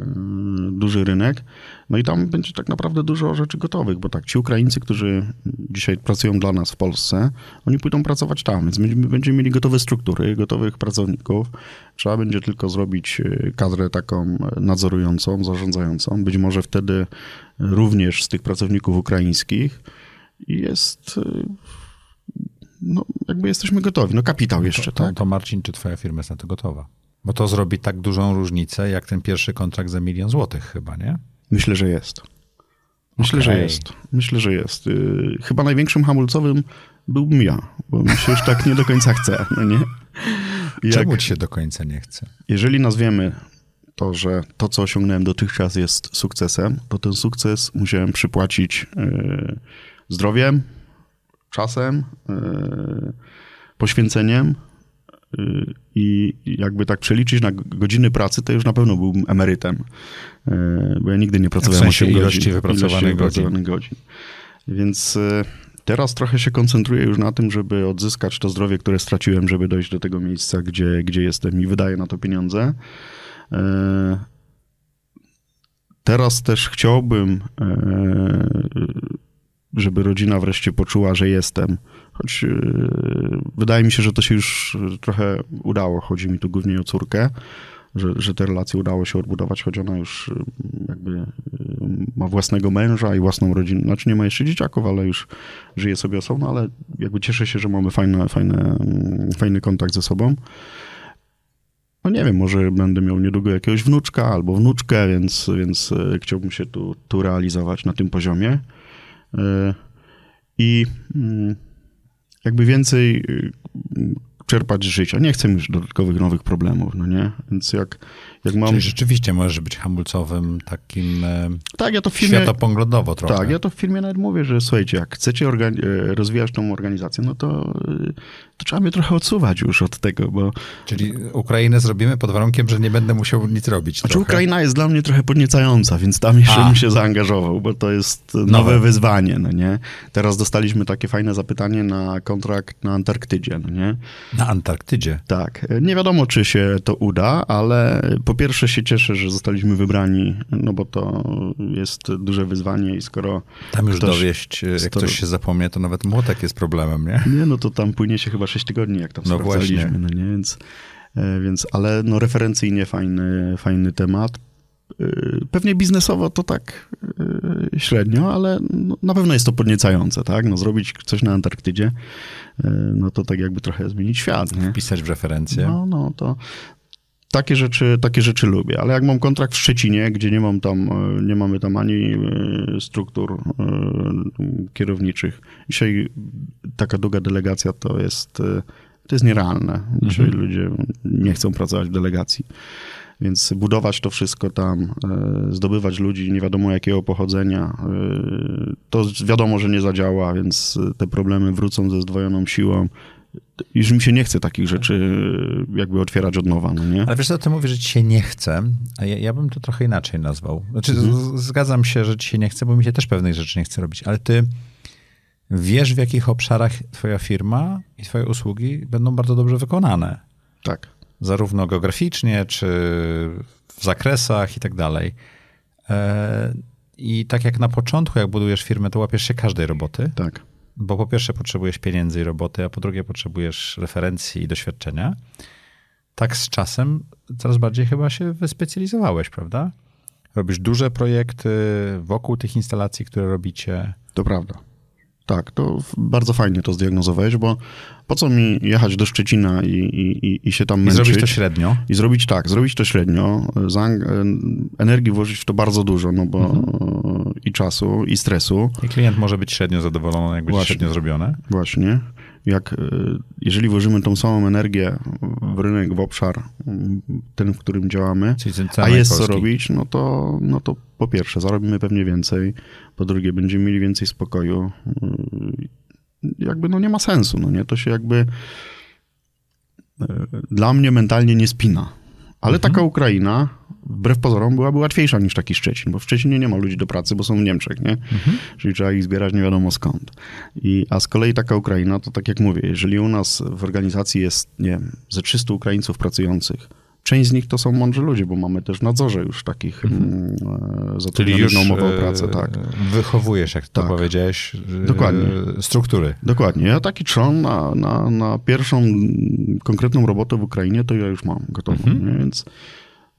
Speaker 2: duży rynek, no i tam będzie tak naprawdę dużo rzeczy gotowych, bo tak, ci Ukraińcy, którzy dzisiaj pracują dla nas w Polsce, oni pójdą pracować tam, więc my będziemy mieli gotowe struktury, gotowych pracowników. Trzeba będzie tylko zrobić e, kadrę taką nadzorującą, zarządzającą. Być może wtedy również z tych pracowników ukraińskich jest e, no, jakby jesteśmy gotowi. No kapitał jeszcze,
Speaker 1: to,
Speaker 2: tak?
Speaker 1: To Marcin, czy twoja firma jest na to gotowa? Bo to zrobi tak dużą różnicę, jak ten pierwszy kontrakt za milion złotych chyba, nie?
Speaker 2: Myślę, że jest. Myślę, okay. że jest. Myślę, że jest. Y, chyba największym hamulcowym byłbym ja, bo mi się już tak nie do końca chce, no nie? *laughs*
Speaker 1: Jak, Czemu ci się do końca nie chce?
Speaker 2: Jeżeli nazwiemy to, że to, co osiągnąłem dotychczas jest sukcesem, to ten sukces musiałem przypłacić yy, zdrowiem, czasem, e, poświęceniem, I jakby tak przeliczyć na godziny pracy, to już na pewno byłbym emerytem. Bo ja nigdy nie pracowałem
Speaker 1: w sensie
Speaker 2: 8
Speaker 1: ilości
Speaker 2: godzin.
Speaker 1: wypracowanych
Speaker 2: ilości wypracowanych godzin. Więc teraz trochę się koncentruję już na tym, żeby odzyskać to zdrowie, które straciłem, żeby dojść do tego miejsca, gdzie, gdzie jestem i wydaję na to pieniądze. Teraz też chciałbym, żeby rodzina wreszcie poczuła, że jestem. Choć wydaje mi się, że to się już trochę udało. Chodzi mi tu głównie o córkę, że, że te relacje udało się odbudować, choć ona już jakby ma własnego męża i własną rodzinę. Znaczy nie ma jeszcze dzieciaków, ale już żyje sobie osobno, ale jakby cieszę się, że mamy fajne, fajne, fajny kontakt ze sobą. No nie wiem, może będę miał niedługo jakiegoś wnuczka albo wnuczkę, więc, więc chciałbym się tu, tu realizować na tym poziomie. I jakby więcej czerpać z życia. Nie chcę już dodatkowych nowych problemów, no nie? Więc jak, jak mam...
Speaker 1: Czyli rzeczywiście możesz być hamulcowym takim
Speaker 2: tak, ja to w filmie,
Speaker 1: światopoglądowo trochę.
Speaker 2: Tak, ja to w filmie nawet mówię, że słuchajcie, jak chcecie organi- rozwijać tą organizację, no to, to trzeba mnie trochę odsuwać już od tego, bo...
Speaker 1: Czyli Ukrainę zrobimy pod warunkiem, że nie będę musiał nic robić
Speaker 2: Znaczy trochę. Ukraina jest dla mnie trochę podniecająca, więc tam jeszcze bym się zaangażował, bo to jest nowe, nowe wyzwanie, no nie? Teraz dostaliśmy takie fajne zapytanie na kontrakt na Antarktydzie, no nie?
Speaker 1: Na Antarktydzie?
Speaker 2: Tak. Nie wiadomo, czy się to uda, ale po pierwsze się cieszę, że zostaliśmy wybrani, no bo to jest duże wyzwanie i skoro...
Speaker 1: Tam już ktoś, dowieść, jak skoro... ktoś się zapomnie, to nawet młotek jest problemem, nie?
Speaker 2: Nie, no to tam płynie się chyba 6 tygodni, jak tam no sprawdzaliśmy, właśnie. no nie? Więc, więc, ale no referencyjnie fajny, fajny temat. Pewnie biznesowo to tak średnio, ale no, na pewno jest to podniecające, tak? No, zrobić coś na Antarktydzie, no to tak jakby trochę zmienić świat, nie?
Speaker 1: Wpisać w referencję.
Speaker 2: No, no, to takie rzeczy, takie rzeczy lubię, ale jak mam kontrakt w Szczecinie, gdzie nie mam tam, nie mamy tam ani struktur kierowniczych. Dzisiaj taka długa delegacja to jest, to jest nierealne. Mhm. ludzie nie chcą pracować w delegacji. Więc budować to wszystko tam, e, zdobywać ludzi nie wiadomo jakiego pochodzenia, e, to wiadomo, że nie zadziała, więc te problemy wrócą ze zdwojoną siłą. Już mi się nie chce takich rzeczy jakby otwierać od nowa, no nie?
Speaker 1: Ale wiesz co, ty mówisz, że ci się nie chce, a ja, ja bym to trochę inaczej nazwał. Znaczy, mhm. zgadzam się, że ci się nie chce, bo mi się też pewnych rzeczy nie chce robić, ale ty wiesz, w jakich obszarach twoja firma i twoje usługi będą bardzo dobrze wykonane.
Speaker 2: Tak
Speaker 1: zarówno geograficznie, czy w zakresach i tak dalej. E, I tak jak na początku, jak budujesz firmę, to łapiesz się każdej roboty.
Speaker 2: Tak.
Speaker 1: Bo po pierwsze potrzebujesz pieniędzy i roboty, a po drugie potrzebujesz referencji i doświadczenia. Tak z czasem coraz bardziej chyba się wyspecjalizowałeś, prawda? Robisz duże projekty wokół tych instalacji, które robicie.
Speaker 2: To prawda. Tak, to bardzo fajnie to zdiagnozowałeś, bo po co mi jechać do Szczecina i, i, i się tam męczyć?
Speaker 1: I zrobić to średnio.
Speaker 2: I zrobić tak, zrobić to średnio, energii włożyć w to bardzo dużo, no bo mhm. i czasu, i stresu.
Speaker 1: I klient może być średnio zadowolony, jak będzie średnio zrobione.
Speaker 2: Właśnie. Jak, e, jeżeli włożymy tą samą energię w rynek, w obszar, ten, w którym działamy, a jest Polski. co robić, no to, no to po pierwsze zarobimy pewnie więcej, po drugie będziemy mieli więcej spokoju, jakby no nie ma sensu, no nie? To się jakby e, dla mnie mentalnie nie spina. Ale mhm. taka Ukraina, wbrew pozorom, byłaby łatwiejsza niż taki Szczecin, bo w Szczecinie nie ma ludzi do pracy, bo są w Niemczech, nie? Mhm. Czyli trzeba ich zbierać nie wiadomo skąd. I, a z kolei taka Ukraina, to tak jak mówię, jeżeli u nas w organizacji jest, nie wiem, ze 300 Ukraińców pracujących, Część z nich to są mądrzy ludzie, bo mamy też w nadzorze już takich mhm. E, zatrudnionych na umowę o pracę. Tak.
Speaker 1: Wychowujesz, jak to tak. powiedziałeś, e, Dokładnie. struktury.
Speaker 2: Dokładnie. Ja taki trzon na, na, na pierwszą konkretną robotę w Ukrainie to ja już mam gotową. Mhm. Więc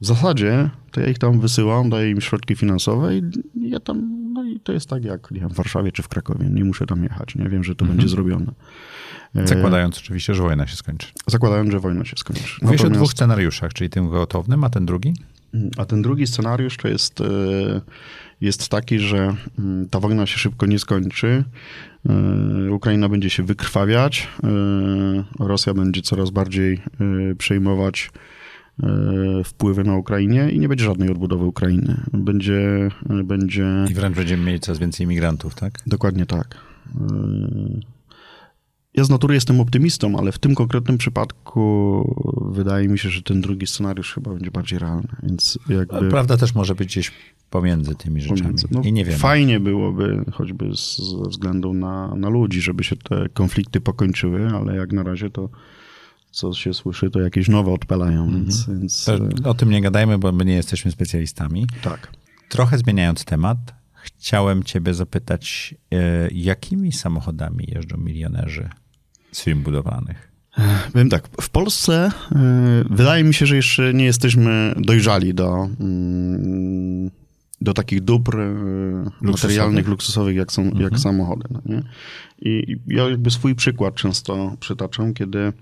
Speaker 2: w zasadzie to ja ich tam wysyłam, daję im środki finansowe i ja tam, no i to jest tak jak nie wiem, w Warszawie czy w Krakowie. Nie muszę tam jechać, nie wiem, że to mhm. będzie zrobione.
Speaker 1: E, zakładając oczywiście, że wojna się skończy.
Speaker 2: Zakładając, że wojna się skończy.
Speaker 1: Mówisz Natomiast... o dwóch scenariuszach, czyli tym gwałtownym, a ten drugi?
Speaker 2: A ten drugi scenariusz to jest, e, jest taki, że mm, ta wojna się szybko nie skończy. E, Ukraina będzie się wykrwawiać. Rosja będzie coraz bardziej przejmować wpływy na Ukrainie i nie będzie żadnej odbudowy Ukrainy. Będzie, będzie...
Speaker 1: I wręcz będziemy mieli coraz więcej imigrantów, tak?
Speaker 2: Dokładnie tak ja z natury jestem optymistą, ale w tym konkretnym przypadku wydaje mi się, że ten drugi scenariusz chyba będzie bardziej realny, więc jakby...
Speaker 1: Prawda też może być gdzieś pomiędzy tymi rzeczami. Pomiędzy. No, I nie wiem.
Speaker 2: Fajnie byłoby, choćby ze względu na, na ludzi, żeby się te konflikty pokończyły, ale jak na razie to co się słyszy, to jakieś nowe odpalają, mhm. więc... więc...
Speaker 1: o tym nie gadajmy, bo my nie jesteśmy specjalistami.
Speaker 2: Tak.
Speaker 1: Trochę zmieniając temat, chciałem ciebie zapytać, e, jakimi samochodami jeżdżą milionerzy z firm budowlanych?
Speaker 2: Wiem tak, w Polsce e, wydaje mi się, że jeszcze nie jesteśmy dojrzali do, mm, do takich dóbr e, luksusowych. materialnych, luksusowych, jak, są, mhm. jak samochody. No nie? I ja jakby swój przykład często przytaczam, kiedy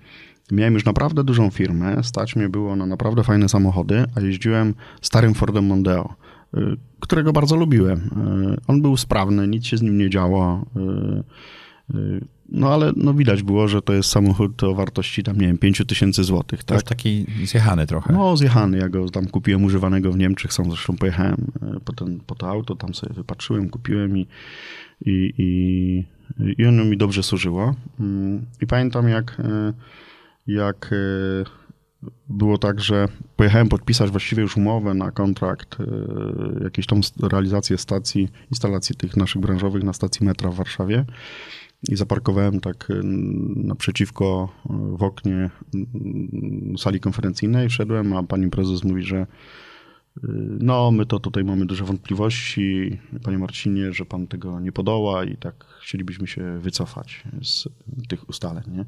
Speaker 2: miałem już naprawdę dużą firmę, stać mnie było na naprawdę fajne samochody, a jeździłem starym Fordem Mondeo, y, którego bardzo lubiłem. Y, on był sprawny, nic się z nim nie działo. Y, no ale no widać było, że to jest samochód o wartości tam, nie wiem, 5 tysięcy złotych. Tak?
Speaker 1: taki zjechany trochę.
Speaker 2: No, zjechany. Ja go tam kupiłem używanego w Niemczech, sam zresztą pojechałem po, ten, po to auto, tam sobie wypatrzyłem, kupiłem i, i, i, i ono mi dobrze służyło. Mm, I pamiętam, jak jak e, było tak, że pojechałem podpisać właściwie już umowę na kontrakt, e, jakieś tam realizację stacji, instalacji tych naszych branżowych na stacji metra w Warszawie i zaparkowałem tak e, naprzeciwko w oknie sali konferencyjnej, wszedłem, a pani prezes mówi, że no, my to tutaj mamy duże wątpliwości, panie Marcinie, że pan tego nie podoła i tak chcielibyśmy się wycofać z tych ustaleń. Nie?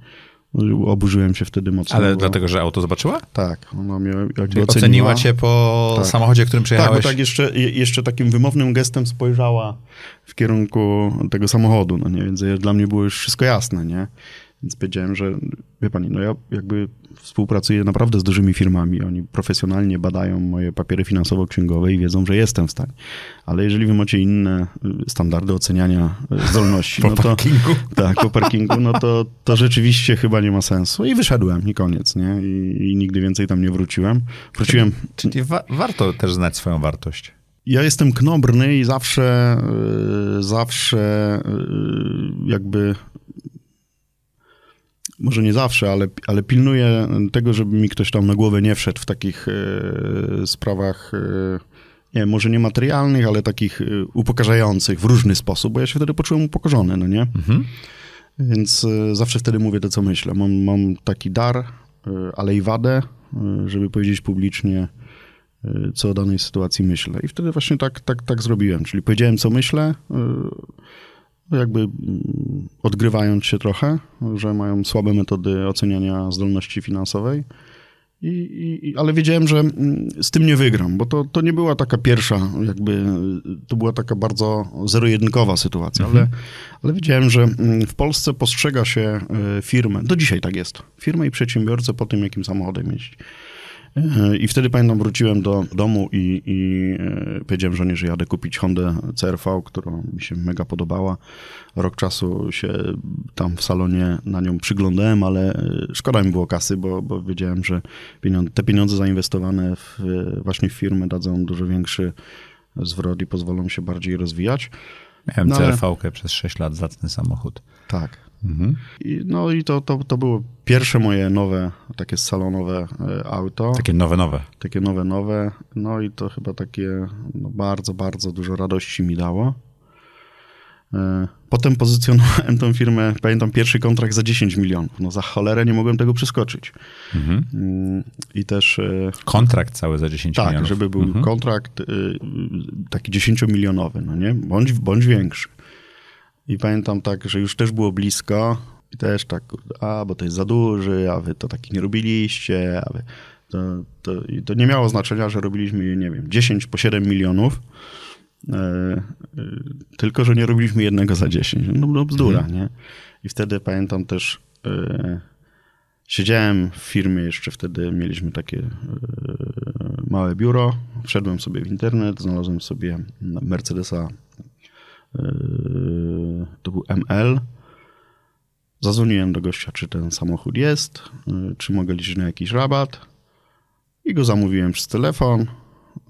Speaker 2: Oburzyłem się wtedy mocno.
Speaker 1: Ale bo... dlatego, że auto zobaczyła?
Speaker 2: Tak. Ona mnie
Speaker 1: oceniła. oceniła cię po tak. samochodzie, którym przyjechałeś?
Speaker 2: Tak, bo tak jeszcze, jeszcze takim wymownym gestem spojrzała w kierunku tego samochodu, no nie? Więc dla mnie było już wszystko jasne, nie? Więc powiedziałem, że wie pani, no ja jakby współpracuję naprawdę z dużymi firmami. Oni profesjonalnie badają moje papiery finansowo-księgowe i wiedzą, że jestem w stanie. Ale jeżeli wy macie inne y, standardy oceniania y, zdolności, *laughs*
Speaker 1: po
Speaker 2: no
Speaker 1: to, parkingu. *laughs*
Speaker 2: Tak, po parkingu, no to, to rzeczywiście chyba nie ma sensu. I wyszedłem i koniec, nie? I, i nigdy więcej tam nie wróciłem. Wróciłem...
Speaker 1: Czyli, czyli wa warto też znać swoją wartość.
Speaker 2: Ja jestem knobrny i zawsze, y, zawsze jakby może nie zawsze, ale, ale pilnuję tego, żeby mi ktoś tam na głowę nie wszedł w takich e, sprawach, e, nie może niematerialnych, ale takich e, upokarzających w różny sposób, bo ja się wtedy poczułem upokorzony, no nie? Mhm. Więc e, zawsze wtedy mówię to, co myślę. Mam, mam taki dar, e, ale i wadę, e, żeby powiedzieć publicznie, co o danej sytuacji myślę. I wtedy właśnie tak, tak, tak zrobiłem, czyli powiedziałem, co myślę, jakby mm, odgrywając się trochę, że mają słabe metody oceniania zdolności finansowej. I, i, ale wiedziałem, że mm, z tym nie wygram, bo to, to nie była taka pierwsza, jakby to była taka bardzo zero-jedynkowa sytuacja, mhm. ale, ale wiedziałem, że mm, w Polsce postrzega się e, firmę, do dzisiaj tak jest, firmę i przedsiębiorcę po tym, jakim samochodem jeździ. I wtedy pamiętam, wróciłem do domu i, i e, powiedziałem żonie, że jadę kupić Hondę CRV, którą mi się mega podobała. Rok czasu się tam w salonie na nią przyglądałem, ale e, szkoda mi było kasy, bo, bo wiedziałem, że pieniądze, te pieniądze zainwestowane w, właśnie w firmę dadzą dużo większy zwrot i pozwolą się bardziej rozwijać.
Speaker 1: Miałem no, CRV przez 6 lat, zacny samochód.
Speaker 2: Tak. Mhm. I, no i to, to, to było pierwsze moje nowe, takie salonowe e, auto.
Speaker 1: Takie nowe, nowe.
Speaker 2: Takie nowe, nowe. No i to chyba takie no, bardzo, bardzo dużo radości mi dało. E, potem pozycjonowałem tą firmę, pamiętam pierwszy kontrakt za 10 milionów. No za cholerę nie mogłem tego przeskoczyć. Mhm. Mm, I też... E,
Speaker 1: kontrakt cały za 10
Speaker 2: tak,
Speaker 1: milionów.
Speaker 2: Tak, żeby był mhm. kontrakt taki 10-milionowy, no nie? Bądź, bądź większy. I pamiętam tak, że już też było blisko i też tak, a bo to jest za duży, a wy to taki nie robiliście, a wy... To, to, i to nie miało znaczenia, że robiliśmy, nie wiem, 10 po 7 milionów, e, e, tylko, że nie robiliśmy jednego za 10. No, no bzdura, mhm. nie? I wtedy pamiętam też, e, siedziałem w firmie, jeszcze wtedy mieliśmy takie małe biuro, wszedłem sobie w internet, znalazłem sobie Mercedesa Yy, to był ML. Zadzwoniłem do gościa, czy ten samochód jest, yy, czy mogę liczyć na jakiś rabat. I go zamówiłem przez telefon.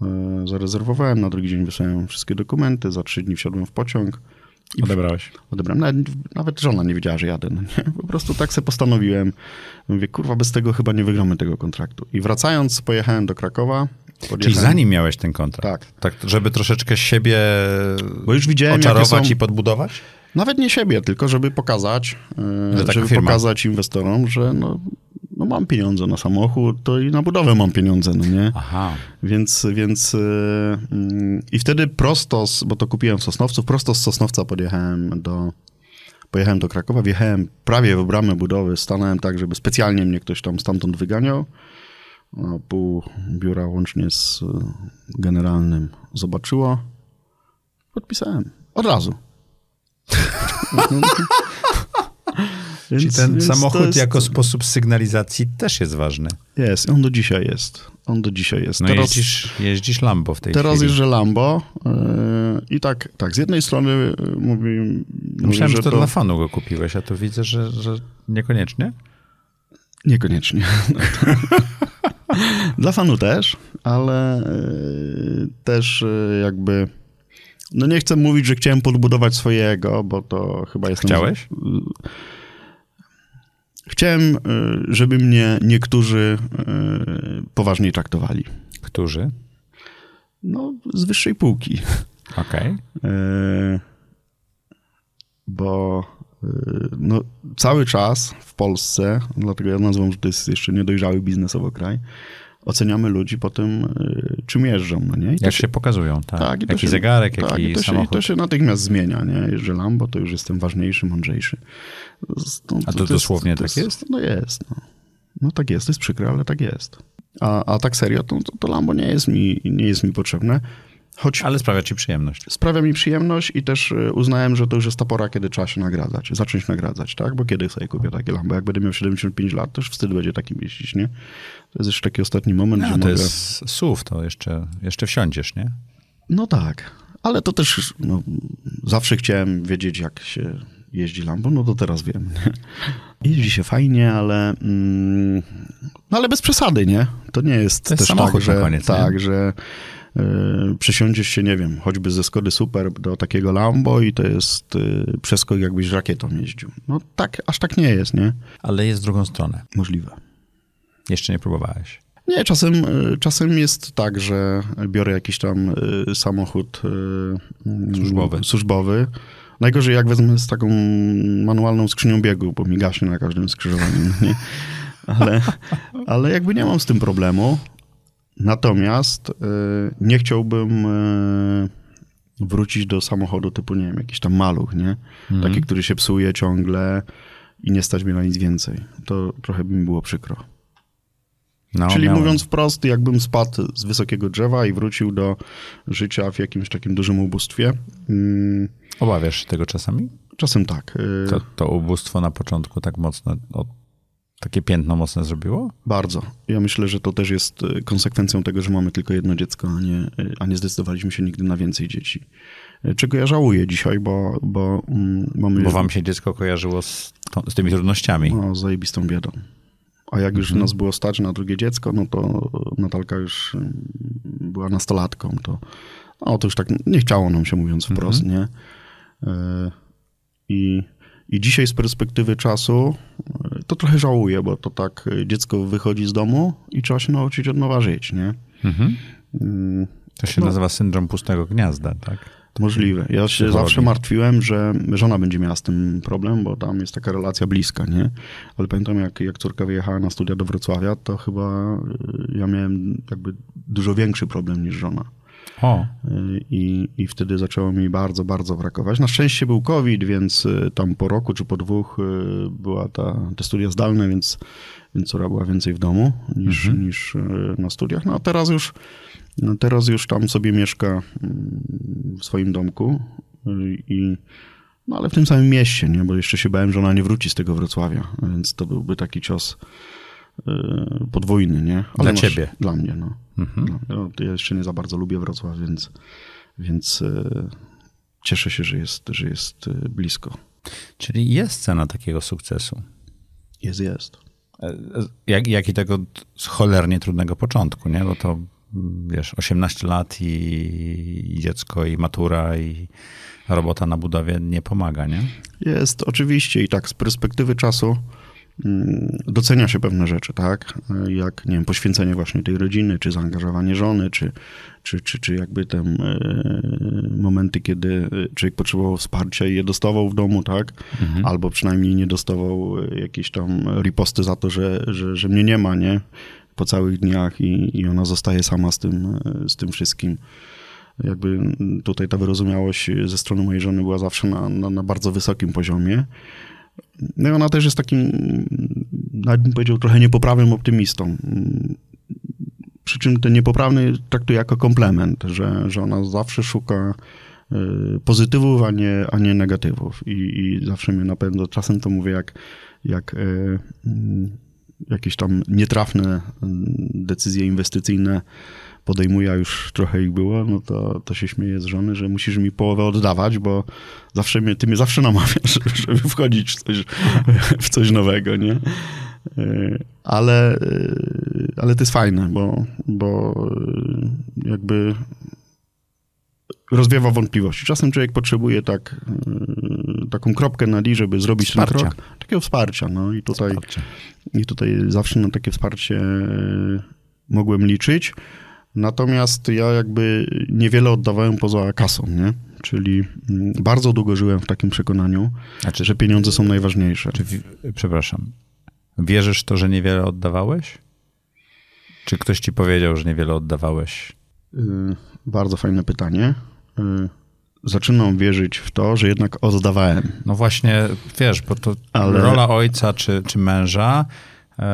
Speaker 2: Yy, zarezerwowałem, na drugi dzień wysłałem wszystkie dokumenty, za trzy dni wsiadłem w pociąg I
Speaker 1: Odebrałeś?
Speaker 2: Odebrałem. Nawet, nawet żona nie wiedziała, że jadę. No nie? Po prostu tak sobie postanowiłem. Mówię, kurwa, bez tego chyba nie wygramy tego kontraktu. I wracając, pojechałem do Krakowa.
Speaker 1: Czyli zanim miałeś ten kontrakt?
Speaker 2: Tak.
Speaker 1: tak. Żeby troszeczkę siebie
Speaker 2: Bo już widziałem,
Speaker 1: oczarować
Speaker 2: są...
Speaker 1: i podbudować?
Speaker 2: Nawet nie siebie, tylko żeby pokazać, że tak żeby pokazać inwestorom, że no, no mam pieniądze na samochód, to i na budowę mam pieniądze, no nie?
Speaker 1: Aha.
Speaker 2: Więc, więc yy, i wtedy prosto, z, bo to kupiłem w Sosnowcu, prosto z Sosnowca podjechałem do, pojechałem do Krakowa, wjechałem prawie w bramę budowy, stanąłem tak, żeby specjalnie mnie ktoś tam stamtąd wyganiał. No, pół biura łącznie z generalnym zobaczyło. Podpisałem. Od razu. *laughs*
Speaker 1: Więc, Czyli ten samochód jest... jako sposób sygnalizacji też jest ważny.
Speaker 2: Jest, on do dzisiaj jest. On do dzisiaj jest.
Speaker 1: No teraz, jeździsz, jeździsz Lambo w tej
Speaker 2: teraz
Speaker 1: chwili.
Speaker 2: Teraz jeżdżę Lambo yy, i tak, tak, z jednej strony yy, mówi...
Speaker 1: Myślałem, że to, to dla fanu go kupiłeś, a tu widzę, że, że niekoniecznie.
Speaker 2: Niekoniecznie. *laughs* dla fanu też, ale yy, też yy, jakby... No nie chcę mówić, że chciałem podbudować swojego, bo to chyba jest...
Speaker 1: Chciałeś?
Speaker 2: Chciałem, y, żeby mnie niektórzy y, poważniej traktowali.
Speaker 1: Którzy?
Speaker 2: No, z wyższej półki.
Speaker 1: Okej. Okay.
Speaker 2: Bo y, no, cały czas w Polsce, dlatego ja nazywam, że to jest jeszcze niedojrzały biznesowo kraj, oceniamy ludzi po tym, czym jeżdżą, no nie?
Speaker 1: Jak się, się, pokazują, tak. tak jaki się, zegarek, tak, jaki
Speaker 2: i to
Speaker 1: samochód.
Speaker 2: Się, to się natychmiast zmienia, nie? Jeżdżę Lambo, to już jestem ważniejszy, mądrzejszy.
Speaker 1: No, A to, to dosłownie jest, tak
Speaker 2: to
Speaker 1: jest,
Speaker 2: No jest, no. no. tak jest, to jest przykre, ale tak jest. A, a tak serio, to, to Lambo nie jest mi, nie jest mi potrzebne.
Speaker 1: Choć Ale sprawia ci przyjemność.
Speaker 2: Sprawia mi przyjemność i też y, uznałem, że to już jest ta pora, kiedy trzeba się nagradzać, zacząć nagradzać, tak? Bo kiedy sobie kupię takie Lambo? Jak będę miał 75 lat, to już wtedy będzie takim jeździć, nie? To jest jeszcze taki ostatni moment,
Speaker 1: no,
Speaker 2: że
Speaker 1: to
Speaker 2: mogę...
Speaker 1: jest SUV, to jeszcze, jeszcze wsiądziesz, nie?
Speaker 2: No tak, ale to też no, zawsze chciałem wiedzieć, jak się jeździ Lambo, no to teraz wiem. Jeździ się fajnie, ale mm, no ale bez przesady, nie? To nie jest,
Speaker 1: to
Speaker 2: jest
Speaker 1: też tak, że koniec,
Speaker 2: tak, nie? że przesiądziesz się, nie wiem, choćby ze Skody Super do takiego Lambo i to jest yy, przeskok jakbyś rakietą jeździł. No tak, aż tak nie jest, nie?
Speaker 1: Ale jest w drugą stronę.
Speaker 2: Możliwe.
Speaker 1: Jeszcze nie próbowałeś.
Speaker 2: Nie, czasem, czasem jest tak, że biorę jakiś tam samochód
Speaker 1: służbowy.
Speaker 2: służbowy. Najgorzej jak wezmę z taką manualną skrzynią biegu, bo mi gaśnie na każdym skrzyżowaniu. *laughs* Nie? Ale, ale jakby nie mam z tym problemu. Natomiast y, nie chciałbym y, wrócić do samochodu typu, nie wiem, jakiś tam maluch, nie? Mhm. Taki, który się psuje ciągle i nie stać mnie na nic więcej. To trochę by mi było przykro. No, Czyli miałem. mówiąc wprost, jakbym spadł z wysokiego drzewa i wrócił do życia w jakimś takim dużym ubóstwie.
Speaker 1: Mm. Obawiasz się tego czasami?
Speaker 2: Czasem tak.
Speaker 1: Y, to, to ubóstwo na początku tak mocno od takie piętno mocne zrobiło?
Speaker 2: Bardzo. Ja myślę, że to też jest y, konsekwencją tego, że mamy tylko jedno dziecko, a nie, y, a nie zdecydowaliśmy się nigdy na więcej dzieci. Y, czego ja żałuję dzisiaj, bo, bo mm, mamy...
Speaker 1: Bo wam się dziecko kojarzyło z, z tymi trudnościami.
Speaker 2: No, zajebistą biedą. A jak już mhm. nas było stać na drugie dziecko, no to Natalka już była nastolatką, to, no, to już tak nie chciało nam się mówiąc wprost, mhm. nie? I i dzisiaj z perspektywy czasu e, to trochę żałuję, bo to tak e, dziecko wychodzi z domu i trzeba się nauczyć od nowa żyć, nie? Mhm.
Speaker 1: Mm, to się no. nazywa syndrom pustego gniazda, tak?
Speaker 2: Możliwe. Ja się zawsze martwiłem, że żona będzie miała z tym problem, bo tam jest taka relacja bliska, nie? Ale pamiętam, jak, jak córka wyjechała na studia do Wrocławia, to chyba e, ja miałem jakby dużo większy problem niż żona. O. I, I wtedy zaczęło mi bardzo, bardzo brakować. Na szczęście był COVID, więc y, tam po roku czy po dwóch y, była ta, te studia zdalne, więc, więc córa była więcej w domu niż, mhm. niż y, na studiach. No a teraz już, no teraz już tam sobie mieszka mm, w swoim domku i no ale w tym samym mieście, nie? bo jeszcze się bałem, że ona nie wróci z tego Wrocławia, więc to byłby taki cios podwójny, nie?
Speaker 1: Ale dla masz, ciebie.
Speaker 2: Dla mnie, no. Mhm. No, ja jeszcze nie za bardzo lubię Wrocław, więc, więc e, cieszę się, że jest, że jest e, blisko.
Speaker 1: Czyli jest cena takiego sukcesu.
Speaker 2: Jest, jest.
Speaker 1: E, jak, jak i tego cholernie trudnego początku, nie? Bo to wiesz, 18 lat i, i dziecko, i matura, i robota na budowie nie pomaga, nie?
Speaker 2: Jest, oczywiście i tak z perspektywy czasu docenia się pewne rzeczy, tak? Jak, nie wiem, poświęcenie właśnie tej rodziny, czy zaangażowanie żony, czy, czy, czy, czy jakby te e, momenty, kiedy człowiek potrzebował wsparcia i je dostawał w domu, tak? Mhm. Albo przynajmniej nie dostawał jakieś tam riposty za to, że, że, że mnie nie ma, nie? Po całych dniach i, i ona zostaje sama z tym, z tym wszystkim jakby tutaj ta wyrozumiałość ze strony mojej żony była zawsze na, na, na bardzo wysokim poziomie. No i ona też jest takim, nawet bym powiedział, trochę niepoprawnym optymistą. Przy czym ten niepoprawny traktuje jako komplement, że, że ona zawsze szuka y, pozytywów, a nie, a nie negatywów. I, I zawsze mnie napędza. Czasem to mówię jak, jak y, jakieś tam nietrafne y, decyzje inwestycyjne podejmuje, a już trochę ich było, no to, to się śmieje z żony, że musisz mi połowę oddawać, bo zawsze mnie, ty mnie zawsze namawiasz, *laughs* żeby wchodzić w coś, w coś nowego, nie? E, ale, e, ale to jest fajne, bo, bo e, jakby rozwiewa wątpliwości. Czasem człowiek potrzebuje tak, taką kropkę na li, żeby zrobić wsparcia. ten krok. Takiego wsparcia. No i tutaj, i tutaj zawsze na takie wsparcie mogłem liczyć. Natomiast ja jakby niewiele oddawałem poza kasą, nie? Czyli mm, bardzo długo żyłem w takim przekonaniu, znaczy, że pieniądze są najważniejsze. Czy,
Speaker 1: przepraszam, wierzysz to, że niewiele oddawałeś? Czy ktoś ci powiedział, że niewiele oddawałeś? Yy,
Speaker 2: bardzo fajne pytanie. Yy, zaczynam wierzyć w to, że jednak oddawałem.
Speaker 1: No właśnie, wiesz, bo to Ale... rola ojca czy, czy męża yy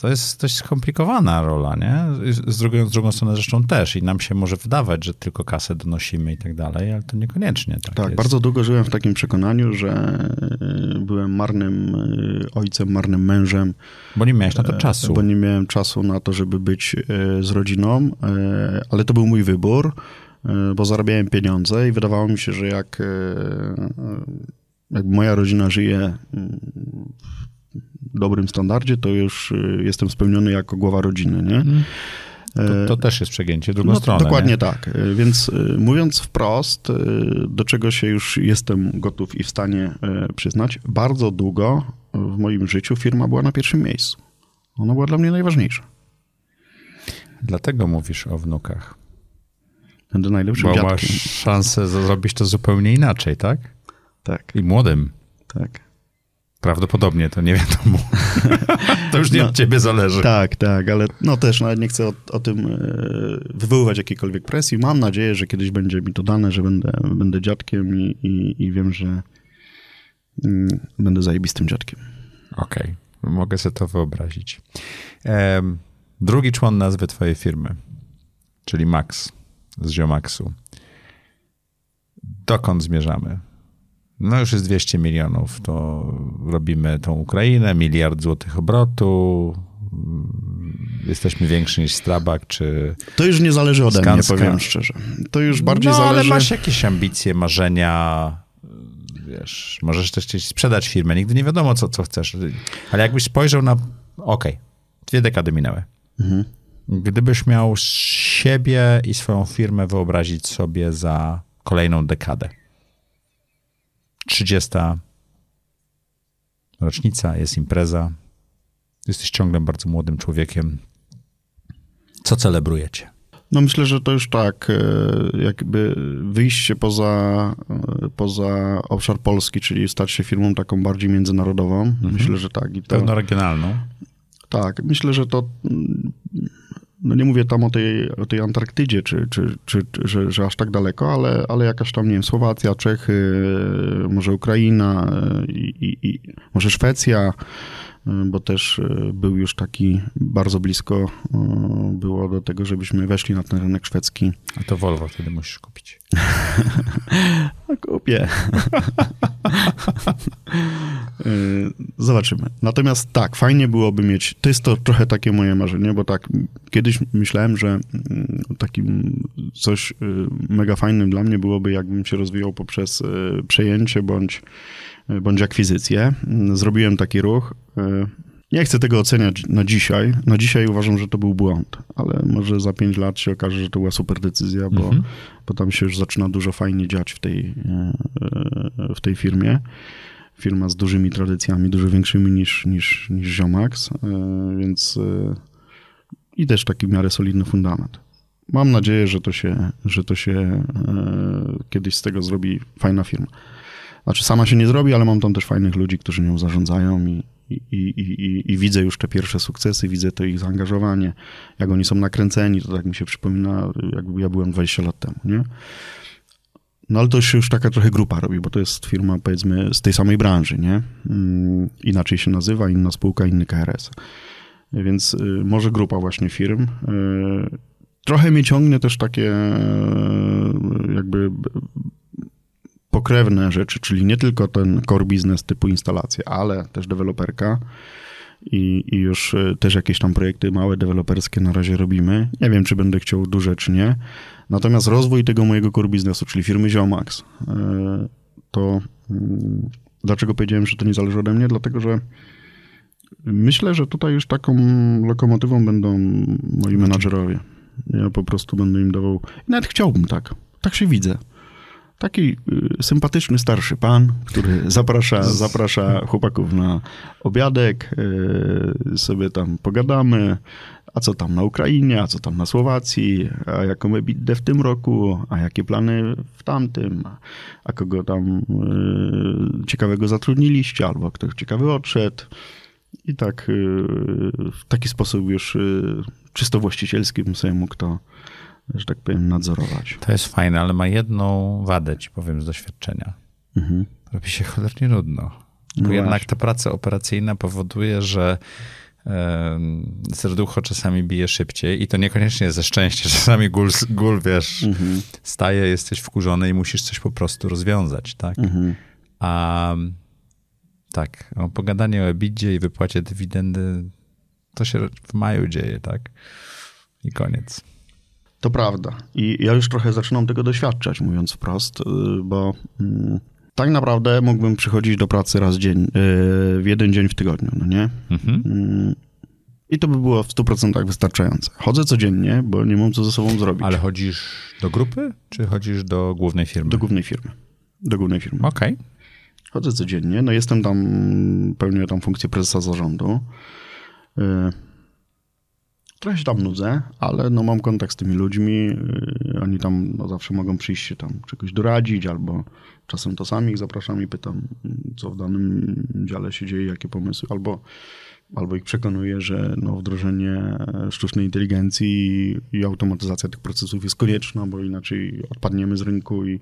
Speaker 1: to jest dość skomplikowana rola, nie? Z drugą, z drugą stronę zresztą też i nam się może wydawać, że tylko kasę donosimy i tak dalej, ale to niekoniecznie tak
Speaker 2: Tak,
Speaker 1: jest.
Speaker 2: bardzo długo żyłem w takim przekonaniu, że e, byłem marnym e, ojcem, marnym mężem.
Speaker 1: Bo nie miałeś na to e, czasu.
Speaker 2: Bo nie miałem czasu na to, żeby być z rodziną, ale to był mój wybór, bo zarabiałem pieniądze i wydawało mi się, że jak, jak moja rodzina żyje dobrym standardzie, to już y, jestem spełniony jako głowa rodziny, nie? Mhm.
Speaker 1: To, to, też jest przegięcie drugą no, stronę.
Speaker 2: Dokładnie
Speaker 1: nie?
Speaker 2: tak. Y, więc y, mówiąc wprost, do czego się już jestem gotów i w stanie przyznać, bardzo długo w moim życiu firma była na pierwszym miejscu. Ona była dla mnie najważniejsza.
Speaker 1: Dlatego mówisz o wnukach.
Speaker 2: Będę najlepszym Bo dziadkiem.
Speaker 1: masz szansę zrobić to zupełnie inaczej, tak?
Speaker 2: Tak.
Speaker 1: I młodym.
Speaker 2: Tak.
Speaker 1: Prawdopodobnie, to nie wiadomo. *laughs* to już nie no, od ciebie zależy.
Speaker 2: Tak, tak, ale no też nawet nie chcę o, o, tym e, wywoływać jakiejkolwiek presji. Mam nadzieję, że kiedyś będzie mi to dane, że będę, będę dziadkiem i, i, i wiem, że mm, będę zajebistym dziadkiem.
Speaker 1: Okej, okay. mogę sobie to wyobrazić. drugi człon nazwy twojej firmy, czyli Max z Ziomaxu. Dokąd zmierzamy? No już jest 200 milionów, to robimy tą Ukrainę, miliard złotych obrotu, jesteśmy więksi niż Strabag, czy...
Speaker 2: To już nie zależy ode Skanska. mnie, powiem szczerze. To już bardziej
Speaker 1: no,
Speaker 2: zależy...
Speaker 1: ale masz jakieś ambicje, marzenia, wiesz, możesz też chcieć sprzedać firmę, nigdy nie wiadomo, co, co chcesz. Ale jakbyś spojrzał na... Okej, okay, dwie dekady minęły. Mhm. Gdybyś miał siebie i swoją firmę wyobrazić sobie za kolejną dekadę, 30. rocznica, jest impreza. Jesteś ciągle bardzo młodym człowiekiem. Co celebrujecie?
Speaker 2: No myślę, że to już tak, e, jakby wyjście poza, e, poza obszar Polski, czyli stać się firmą taką bardziej międzynarodową. Mhm. Myślę, że tak.
Speaker 1: I to, Pewno regionalną.
Speaker 2: Tak, myślę, że to no nie mówię tam o tej, o tej Antarktydzie, czy, czy, czy, czy że, że, aż tak daleko, ale, ale jakaś tam, nie wiem, Słowacja, Czechy, może Ukraina i, i, i może Szwecja, bo też był już taki bardzo blisko było do tego, żebyśmy weszli na ten rynek szwedzki.
Speaker 1: A to Volvo wtedy musisz kupić. *laughs*
Speaker 2: kupię. *laughs* Y, zobaczymy. Natomiast tak, fajnie byłoby mieć, to jest to trochę takie moje marzenie, bo tak, kiedyś myślałem, że mm, takim coś y, mega fajnym dla mnie byłoby, jakbym się rozwijał poprzez y, przejęcie bądź, bądź akwizycję. Zrobiłem taki ruch, Nie chcę tego oceniać na dzisiaj. Na dzisiaj uważam, że to był błąd, ale może za pięć lat się okaże, że to była super decyzja, bo,
Speaker 1: Mhm.
Speaker 2: bo tam się już zaczyna dużo fajnie dziać w tej, e, w tej firmie. Firma z dużymi tradycjami, dużo większymi niż, niż, niż Ziomax, e, więc e, i też taki w miarę solidny fundament. Mam nadzieję, że to się, że to się e, kiedyś z tego zrobi fajna firma. Znaczy sama się nie zrobi, ale mam tam też fajnych ludzi, którzy nią zarządzają i, i, i, i, i widzę już te pierwsze sukcesy, widzę to ich zaangażowanie, jak oni są nakręceni, to tak mi się przypomina, jakby ja byłem 20 lat temu, nie? No ale to się już taka trochę grupa robi, bo to jest firma powiedzmy z tej samej branży, nie? Mm, Inaczej się nazywa, inna spółka, inny KRS. Więc y, może grupa właśnie firm. Y, Trochę mnie ciągnie też takie y, jakby pokrewne rzeczy, czyli nie tylko ten core business typu instalacje, ale też deweloperka i, i już y, też jakieś tam projekty małe deweloperskie na razie robimy. Nie wiem, czy będę chciał duże, czy nie. Natomiast rozwój tego mojego core biznesu, czyli firmy Ziomax, y, to mm, dlaczego powiedziałem, że to nie zależy ode mnie? Dlatego, że myślę, że tutaj już taką lokomotywą będą moi menadżerowie. Ja po prostu będę im dawał. Nawet chciałbym tak. Tak się widzę. Taki y, sympatyczny starszy pan, który zaprasza, zaprasza chłopaków na obiadek, y, sobie tam pogadamy, a co tam na Ukrainie, a co tam na Słowacji, a jaką EBITDA w tym roku, a jakie plany w tamtym, a kogo tam y, ciekawego zatrudniliście, albo ktoś ciekawy odszedł. I tak w taki sposób już czysto właścicielski bym sobie mógł to, że tak powiem, nadzorować.
Speaker 1: To jest fajne, ale ma jedną wadę, ci powiem z doświadczenia.
Speaker 2: Mhm.
Speaker 1: Robi się cholernie nudno. Bo
Speaker 2: No
Speaker 1: jednak ta praca operacyjna powoduje, że serducho czasami bije szybciej i to niekoniecznie ze szczęścia. *laughs* Czasami gól, gól wiesz,
Speaker 2: Mhm.
Speaker 1: staje, jesteś wkurzony i musisz coś po prostu rozwiązać, tak?
Speaker 2: Mhm.
Speaker 1: A tak, o pogadanie o ebidzie i wypłacie dywidendy to się w maju dzieje, tak? I koniec.
Speaker 2: To prawda. I ja już trochę zaczynam tego doświadczać, mówiąc wprost, y, bo mm, tak naprawdę mógłbym przychodzić do pracy raz dzień, y, w jeden dzień w tygodniu, no nie?
Speaker 1: Mhm.
Speaker 2: Mm, I to by było w 100% wystarczające. Chodzę codziennie, bo nie mam co ze sobą zrobić.
Speaker 1: Ale chodzisz do grupy, czy chodzisz do głównej firmy?
Speaker 2: Do głównej firmy. Do głównej firmy.
Speaker 1: Okej.
Speaker 2: Chodzę codziennie, no jestem tam, pełnię tam funkcję prezesa zarządu. Trochę się tam nudzę, ale no mam kontakt z tymi ludźmi. y, Oni tam no zawsze mogą przyjść się tam czegoś doradzić, albo czasem to sami ich zapraszam i pytam, co w danym dziale się dzieje, jakie pomysły, albo, albo ich przekonuję, że no wdrożenie sztucznej inteligencji i automatyzacja tych procesów jest konieczna, bo inaczej odpadniemy z rynku i,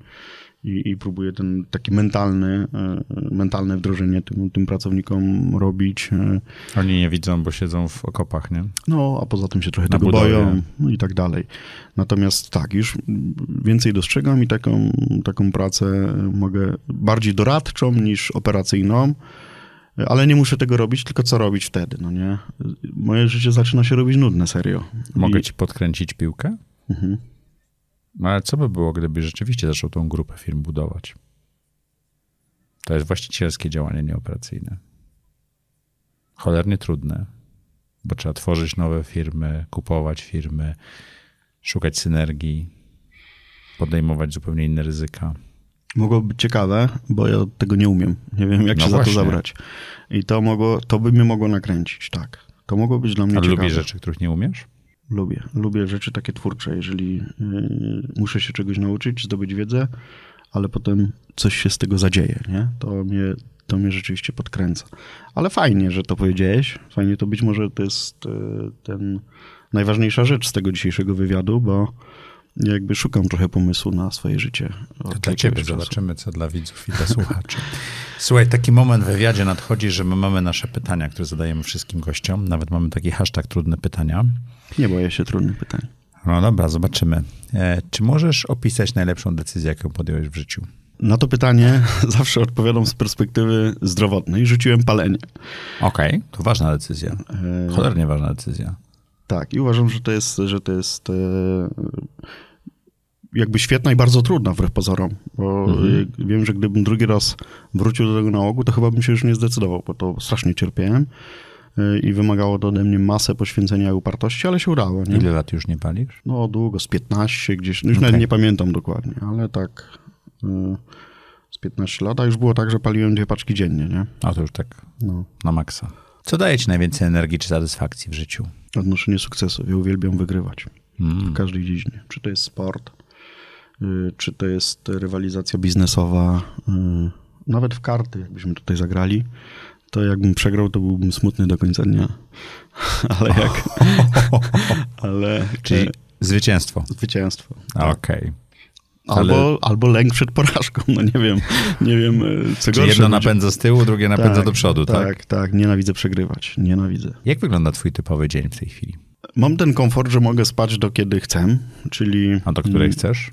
Speaker 2: i, i próbuję ten taki mentalny, e, mentalne wdrożenie tym, tym pracownikom robić. e,
Speaker 1: Oni nie widzą, bo siedzą w okopach, nie?
Speaker 2: No, a poza tym się trochę
Speaker 1: Na
Speaker 2: tego
Speaker 1: budowie.
Speaker 2: boją i tak dalej. Natomiast tak, już więcej dostrzegam i taką, taką pracę mogę bardziej doradczą niż operacyjną, ale nie muszę tego robić, tylko co robić wtedy, no nie? Moje życie zaczyna się robić nudne, serio.
Speaker 1: Mogę
Speaker 2: I,
Speaker 1: ci podkręcić piłkę?
Speaker 2: Mhm.
Speaker 1: No ale co by było, gdybyś rzeczywiście zaczął tą grupę firm budować? To jest właścicielskie działanie, nieoperacyjne. Cholernie trudne, bo trzeba tworzyć nowe firmy, kupować firmy, szukać synergii, podejmować zupełnie inne ryzyka.
Speaker 2: Mogło być ciekawe, bo ja tego nie umiem. Nie wiem, jak
Speaker 1: No
Speaker 2: się
Speaker 1: właśnie.
Speaker 2: za to zabrać. I to, mogło, to by mnie mogło nakręcić, tak. To mogło być dla mnie
Speaker 1: Ale
Speaker 2: ciekawe.
Speaker 1: lubisz rzeczy, których nie umiesz?
Speaker 2: Lubię. Lubię rzeczy takie twórcze. Jeżeli yy, muszę się czegoś nauczyć, zdobyć wiedzę, ale potem coś się z tego zadzieje, nie? To mnie, to mnie rzeczywiście podkręca. Ale fajnie, że to powiedziałeś. Fajnie to być może to jest yy, ten najważniejsza rzecz z tego dzisiejszego wywiadu, bo jakby szukam trochę pomysłu na swoje życie.
Speaker 1: dla ciebie,
Speaker 2: czasu.
Speaker 1: zobaczymy, co dla widzów i dla słuchaczy. Słuchaj, taki moment w wywiadzie nadchodzi, że my mamy nasze pytania, które zadajemy wszystkim gościom. Nawet mamy taki hashtag trudne pytania.
Speaker 2: Nie boję się trudnych pytań.
Speaker 1: No dobra, zobaczymy. E, czy możesz opisać najlepszą decyzję, jaką podjąłeś w życiu?
Speaker 2: Na to pytanie *laughs* zawsze odpowiadam z perspektywy zdrowotnej. Rzuciłem palenie.
Speaker 1: Okej, to ważna decyzja.
Speaker 2: E,
Speaker 1: Cholernie ważna decyzja.
Speaker 2: Tak, i uważam, że to jest, że to jest e, jakby świetna i bardzo trudna wbrew pozorom, bo
Speaker 1: Mhm.
Speaker 2: wiem, że gdybym drugi raz wrócił do tego nałogu, to chyba bym się już nie zdecydował, bo to strasznie cierpiałem. y, i wymagało to ode mnie masę poświęcenia i upartości, ale się udało. Nie?
Speaker 1: Ile lat już nie palisz?
Speaker 2: No długo, z 15 gdzieś, no już
Speaker 1: Okej.
Speaker 2: nawet nie pamiętam dokładnie, ale tak y, z 15 lat, a już było tak, że paliłem dwie paczki dziennie, nie?
Speaker 1: A to już tak
Speaker 2: No.
Speaker 1: na maksa. Co daje ci najwięcej energii czy satysfakcji w życiu?
Speaker 2: Odnoszenie sukcesów. Ja uwielbiam wygrywać
Speaker 1: Mm.
Speaker 2: w każdej dziedzinie. Czy to jest sport, czy to jest rywalizacja biznesowa, y, nawet w karty, jakbyśmy tutaj zagrali, to jakbym przegrał, to byłbym smutny do końca dnia. *laughs* Ale jak... *laughs* ale...
Speaker 1: Czyli zwycięstwo.
Speaker 2: zwycięstwo.
Speaker 1: Okej.
Speaker 2: Albo, albo lęk przed porażką, no nie wiem, nie wiem, e, co
Speaker 1: Czyli jedno napędza z tyłu, drugie napędza do przodu, tak?
Speaker 2: Tak, tak, nienawidzę przegrywać, nienawidzę.
Speaker 1: Jak wygląda twój typowy dzień w tej chwili?
Speaker 2: Mam ten komfort, że mogę spać do kiedy chcę, czyli...
Speaker 1: A do której
Speaker 2: mm,
Speaker 1: chcesz?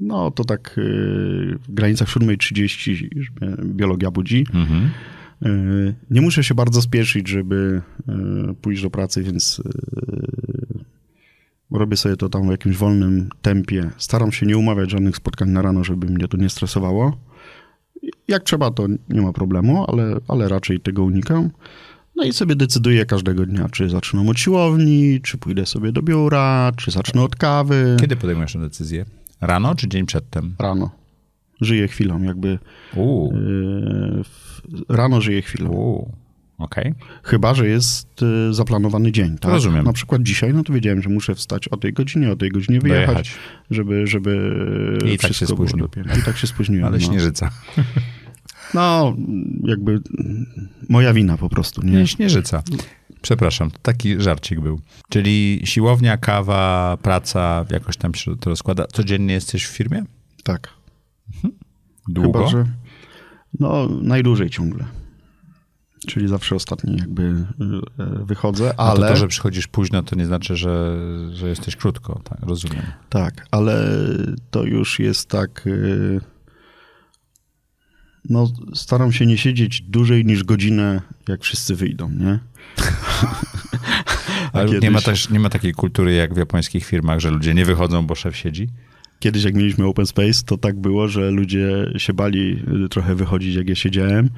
Speaker 2: No to tak y, w granicach 7.30 już mnie biologia budzi.
Speaker 1: Mhm.
Speaker 2: Y, Nie muszę się bardzo spieszyć, żeby y, pójść do pracy, więc robię sobie to tam w jakimś wolnym tempie. Staram się nie umawiać żadnych spotkań na rano, żeby mnie to nie stresowało. Jak trzeba, to nie ma problemu, ale, ale raczej tego unikam. No i sobie decyduję każdego dnia, czy zaczynam od siłowni, czy pójdę sobie do biura, czy zacznę od kawy.
Speaker 1: Kiedy podejmujesz tę decyzję? Rano czy dzień przedtem?
Speaker 2: Rano. Żyję chwilą, jakby
Speaker 1: Uuu,
Speaker 2: yy, w- rano żyję chwilą.
Speaker 1: uuu. Okej.
Speaker 2: Chyba, że jest y, zaplanowany dzień, tak?
Speaker 1: Rozumiem.
Speaker 2: Na przykład dzisiaj, no to wiedziałem, że muszę wstać o tej godzinie, o tej godzinie wyjechać,
Speaker 1: Dojechać.
Speaker 2: żeby, żeby
Speaker 1: I tak się spóźnił.
Speaker 2: I tak się spóźniłem.
Speaker 1: Ale
Speaker 2: no.
Speaker 1: śnieżyca.
Speaker 2: no, jakby mm, moja wina po prostu, nie?
Speaker 1: Nie, śnieżyca. Przepraszam, to taki żarcik był. Czyli siłownia, kawa, praca, jakoś tam się to rozkłada. Codziennie jesteś w firmie?
Speaker 2: Tak.
Speaker 1: Długo?
Speaker 2: Chyba, że no, najdłużej ciągle. Czyli zawsze ostatni jakby y, wychodzę, ale...
Speaker 1: to, to, że przychodzisz późno, to nie znaczy, że, że jesteś krótko. Tak, rozumiem.
Speaker 2: Tak, ale to już jest tak. No, staram się nie siedzieć dłużej niż godzinę, jak wszyscy wyjdą, nie? *laughs* A
Speaker 1: Ale nie
Speaker 2: kiedyś-
Speaker 1: ma, też, nie ma takiej kultury jak w japońskich firmach, że ludzie nie wychodzą, bo szef siedzi.
Speaker 2: Kiedyś, jak mieliśmy open space, to tak było, że ludzie się bali y, trochę wychodzić, jak ja siedziałem,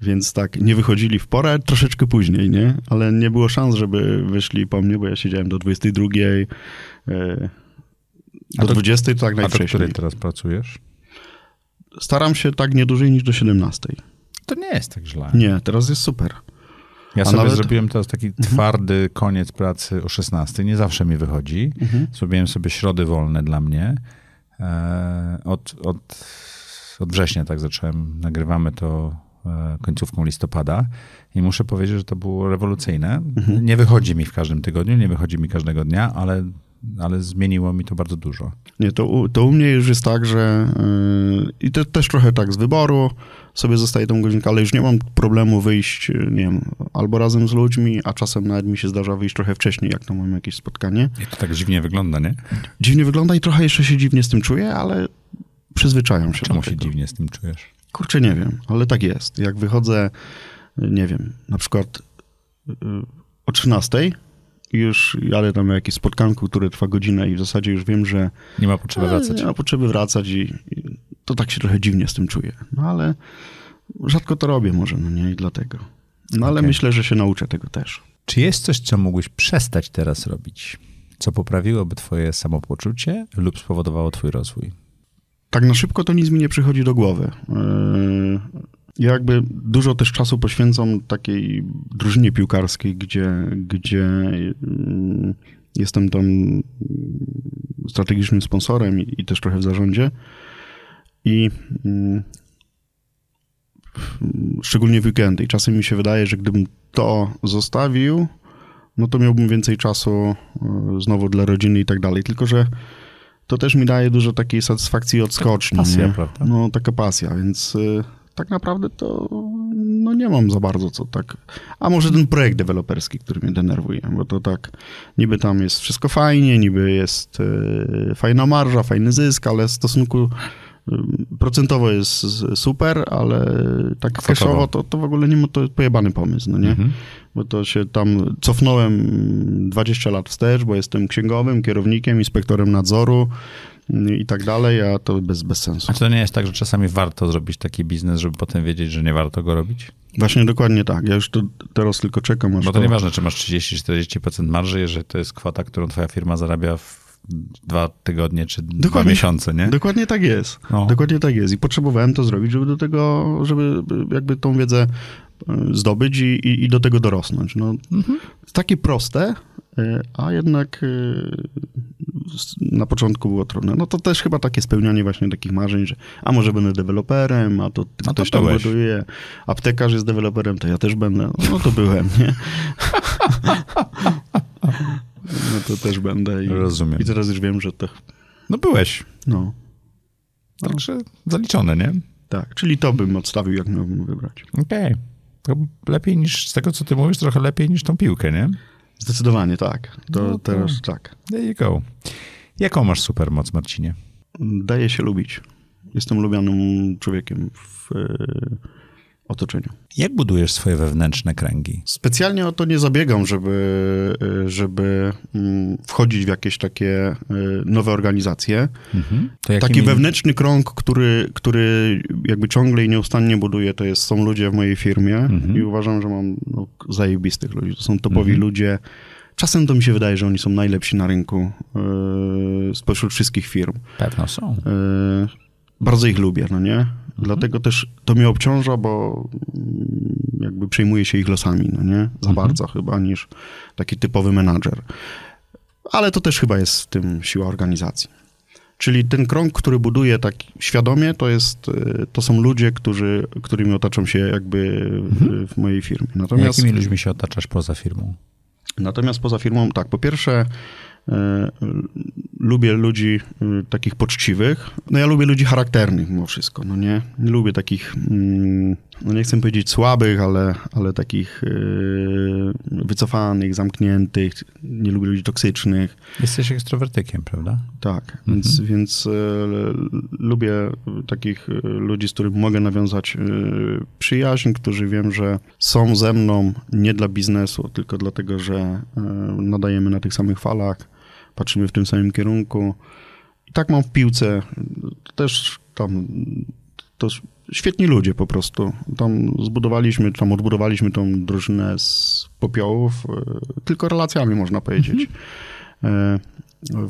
Speaker 2: więc tak, nie wychodzili w porę, troszeczkę później, nie? Ale nie było szans, żeby wyszli po mnie, bo ja siedziałem do 22, y,
Speaker 1: A
Speaker 2: do
Speaker 1: to-
Speaker 2: 20 to tak
Speaker 1: A do
Speaker 2: najwcześniej.
Speaker 1: której teraz pracujesz?
Speaker 2: Staram się tak nie dłużej niż do 17.
Speaker 1: To nie jest tak źle.
Speaker 2: Nie, teraz jest super.
Speaker 1: Ja
Speaker 2: A
Speaker 1: sobie
Speaker 2: nawet-
Speaker 1: zrobiłem teraz taki twardy koniec pracy o 16. Nie zawsze mi wychodzi.
Speaker 2: Mhm.
Speaker 1: Zrobiłem sobie środy wolne dla mnie. E, Od, od, od września tak zacząłem. Nagrywamy to e, końcówką listopada i muszę powiedzieć, że to było rewolucyjne.
Speaker 2: Mhm.
Speaker 1: Nie wychodzi mi w każdym tygodniu, nie wychodzi mi każdego dnia, ale, ale zmieniło mi to bardzo dużo.
Speaker 2: Nie, to, u- to u mnie już jest tak, że yy, i to też trochę tak z wyboru sobie zostaje tą godzinkę, ale już nie mam problemu wyjść, yy, nie wiem, albo razem z ludźmi, a czasem nawet mi się zdarza wyjść trochę wcześniej, jak to mam jakieś spotkanie.
Speaker 1: I to tak dziwnie wygląda, nie?
Speaker 2: Dziwnie wygląda i trochę jeszcze się dziwnie z tym czuję, ale przyzwyczajam się
Speaker 1: Czemu się dziwnie z tym czujesz?
Speaker 2: Kurczę, nie wiem, ale tak jest. Jak wychodzę, nie wiem, na przykład yy, o 13 i już jadę tam na jakieś spotkanku, które trwa godzinę i w zasadzie już wiem, że
Speaker 1: Nie ma potrzeby wracać.
Speaker 2: Nie ma potrzeby wracać i, i to tak się trochę dziwnie z tym czuję. No ale rzadko to robię może, no nie, i dlatego. No ale
Speaker 1: Okej.
Speaker 2: myślę, że się nauczę tego też.
Speaker 1: Czy jest coś, co mógłbyś przestać teraz robić, co poprawiłoby twoje samopoczucie lub spowodowało twój rozwój?
Speaker 2: Tak na szybko to nic mi nie przychodzi do głowy. Yy, Ja jakby dużo też czasu poświęcam takiej drużynie piłkarskiej, gdzie, gdzie yy, jestem tam strategicznym sponsorem i, też trochę w zarządzie. I yy, szczególnie w weekendy. I czasem mi się wydaje, że gdybym to zostawił, no to miałbym więcej czasu yy, znowu dla rodziny i tak dalej. Tylko, że to też mi daje dużo takiej satysfakcji i odskoczni.
Speaker 1: pasja,
Speaker 2: nie?
Speaker 1: prawda?
Speaker 2: No, taka pasja, więc y, tak naprawdę to no nie mam za bardzo co tak. A może ten projekt deweloperski, który mnie denerwuje, bo to tak niby tam jest wszystko fajnie, niby jest y, fajna marża, fajny zysk, ale w stosunku y, procentowo jest super, ale tak cashowo to, to w ogóle nie ma, to jest pojebany pomysł, no nie?
Speaker 1: Mhm.
Speaker 2: Bo to się tam cofnąłem 20 lat wstecz, bo jestem księgowym, kierownikiem, inspektorem nadzoru i tak dalej, a to bez, bez sensu.
Speaker 1: A czy to nie jest tak, że czasami warto zrobić taki biznes, żeby potem wiedzieć, że nie warto go robić?
Speaker 2: Właśnie dokładnie tak. Ja już to teraz tylko czekam, aż
Speaker 1: Bo to,
Speaker 2: to...
Speaker 1: nieważne, czy masz 30-40% marży, jeżeli to jest kwota, którą twoja firma zarabia w dwa tygodnie czy dwa
Speaker 2: Dokładnie.
Speaker 1: miesiące, nie?
Speaker 2: Dokładnie tak jest.
Speaker 1: No.
Speaker 2: Dokładnie tak jest. I potrzebowałem to zrobić, żeby do tego, żeby jakby tą wiedzę e, zdobyć i, i, i do tego dorosnąć. No,
Speaker 1: Mhm.
Speaker 2: Takie proste, e, a jednak e, na początku było trudne. No to też chyba takie spełnianie właśnie takich marzeń, że a może będę deweloperem, a to
Speaker 1: to
Speaker 2: ktoś tam
Speaker 1: byłeś.
Speaker 2: buduje, aptekarz jest deweloperem, to ja też będę. No to byłem, nie? No to też będę. I,
Speaker 1: Rozumiem.
Speaker 2: I teraz już wiem, że to...
Speaker 1: No byłeś.
Speaker 2: No,
Speaker 1: Także zaliczone, nie?
Speaker 2: tak. Czyli to bym odstawił, jak miałbym wybrać.
Speaker 1: Okej. To lepiej niż, z tego co ty mówisz, trochę lepiej niż tą piłkę, nie?
Speaker 2: Zdecydowanie tak. To,
Speaker 1: No to-
Speaker 2: teraz tak.
Speaker 1: There you go. Jaką masz supermoc, Marcinie?
Speaker 2: Daje się lubić. Jestem lubianym człowiekiem w e, otoczeniu.
Speaker 1: Jak budujesz swoje wewnętrzne kręgi?
Speaker 2: Specjalnie o to nie zabiegam, żeby, żeby mm, wchodzić w jakieś takie e, nowe organizacje.
Speaker 1: To
Speaker 2: Taki wewnętrzny krąg, który, który jakby ciągle i nieustannie buduję, to jest, są ludzie w mojej firmie
Speaker 1: Mhm.
Speaker 2: i uważam, że mam no, zajebistych ludzi. To są topowi
Speaker 1: Mhm.
Speaker 2: ludzie. Czasem to mi się wydaje, że oni są najlepsi na rynku yy, spośród wszystkich firm.
Speaker 1: Pewno są.
Speaker 2: Yy, bardzo ich lubię, no nie? Dlatego też to mnie obciąża, bo mm, jakby przejmuję się ich losami, no nie? Za
Speaker 1: Mhm.
Speaker 2: bardzo chyba niż taki typowy menadżer. Ale to też chyba jest w tym siła organizacji. Czyli ten krąg, który buduję tak świadomie, to, jest, y, to są ludzie, którzy, którymi otaczam się jakby w, w mojej firmie. Natomiast,
Speaker 1: Jakimi ludźmi się otaczasz poza firmą?
Speaker 2: natomiast poza firmą, tak, po pierwsze lubię ludzi y, takich poczciwych. No ja lubię ludzi charakternych mimo wszystko, no nie? Nie lubię takich, mm, no nie chcę powiedzieć słabych, ale, ale takich y, wycofanych, zamkniętych. Nie lubię ludzi toksycznych.
Speaker 1: Jesteś ekstrowertykiem, prawda?
Speaker 2: Tak, więc, więc e, lubię takich e, ludzi, z którymi mogę nawiązać e, przyjaźń, którzy wiem, że są ze mną nie dla biznesu, tylko dlatego, że e, nadajemy na tych samych falach, patrzymy w tym samym kierunku. I tak mam w piłce. Też tam to świetni ludzie po prostu. Tam zbudowaliśmy, tam odbudowaliśmy tą drużynę z popiołów, e, tylko relacjami można powiedzieć. E,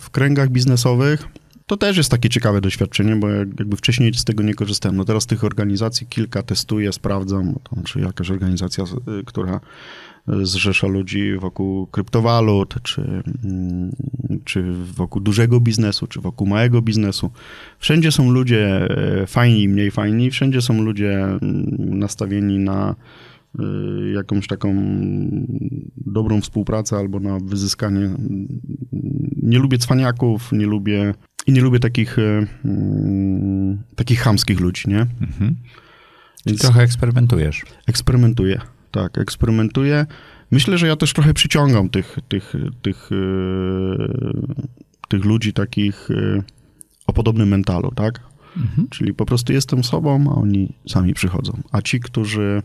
Speaker 2: W kręgach biznesowych to też jest takie ciekawe doświadczenie, bo jak- jakby wcześniej z tego nie korzystałem. No teraz tych organizacji kilka testuję, sprawdzam, tam, czy jakaś organizacja, y, która zrzesza ludzi wokół kryptowalut, czy, mm, czy wokół dużego biznesu, czy wokół małego biznesu. Wszędzie są ludzie e, fajni i mniej fajni, wszędzie są ludzie mm, nastawieni na y, jakąś taką dobrą współpracę albo na wyzyskanie. Nie lubię cwaniaków, nie lubię i nie lubię takich, mm, takich chamskich ludzi, nie?
Speaker 1: Mhm.
Speaker 2: Więc
Speaker 1: trochę eksperymentujesz.
Speaker 2: eksperymentuję. Tak, eksperymentuję. Myślę, że ja też trochę przyciągam tych, tych, tych, y, tych ludzi takich y, o podobnym mentalu, tak?
Speaker 1: Mhm.
Speaker 2: Czyli po prostu jestem sobą, a oni sami przychodzą. A ci, którzy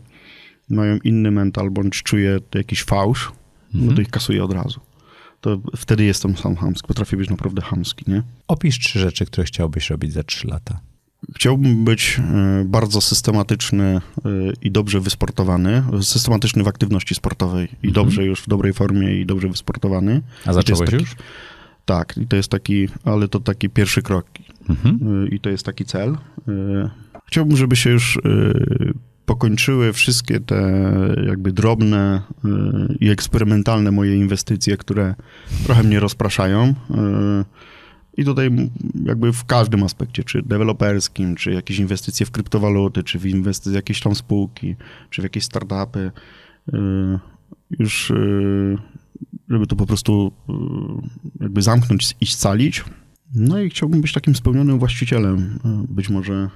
Speaker 2: mają inny mental, bądź czuję jakiś fałsz, no to ich kasuję od razu. To wtedy jestem sam chamski. Potrafię być naprawdę chamski, nie?
Speaker 1: Opisz trzy rzeczy, które chciałbyś robić za trzy lata.
Speaker 2: Chciałbym być e, bardzo systematyczny e, i dobrze wysportowany. Systematyczny w aktywności sportowej i dobrze już w dobrej formie i dobrze wysportowany.
Speaker 1: A zacząłeś
Speaker 2: taki-
Speaker 1: już?
Speaker 2: Tak, i to jest taki, ale to taki pierwszy krok.
Speaker 1: Mhm.
Speaker 2: Y, i to jest taki cel. Chciałbym, żeby się już pokończyły wszystkie te jakby drobne i eksperymentalne moje inwestycje, które trochę mnie rozpraszają. I tutaj jakby w każdym aspekcie, czy deweloperskim, czy jakieś inwestycje w kryptowaluty, czy w inwestycje w jakieś tam spółki, czy w jakieś startupy, y, już y, żeby to po prostu y, jakby zamknąć i scalić. No i chciałbym być takim spełnionym właścicielem, być może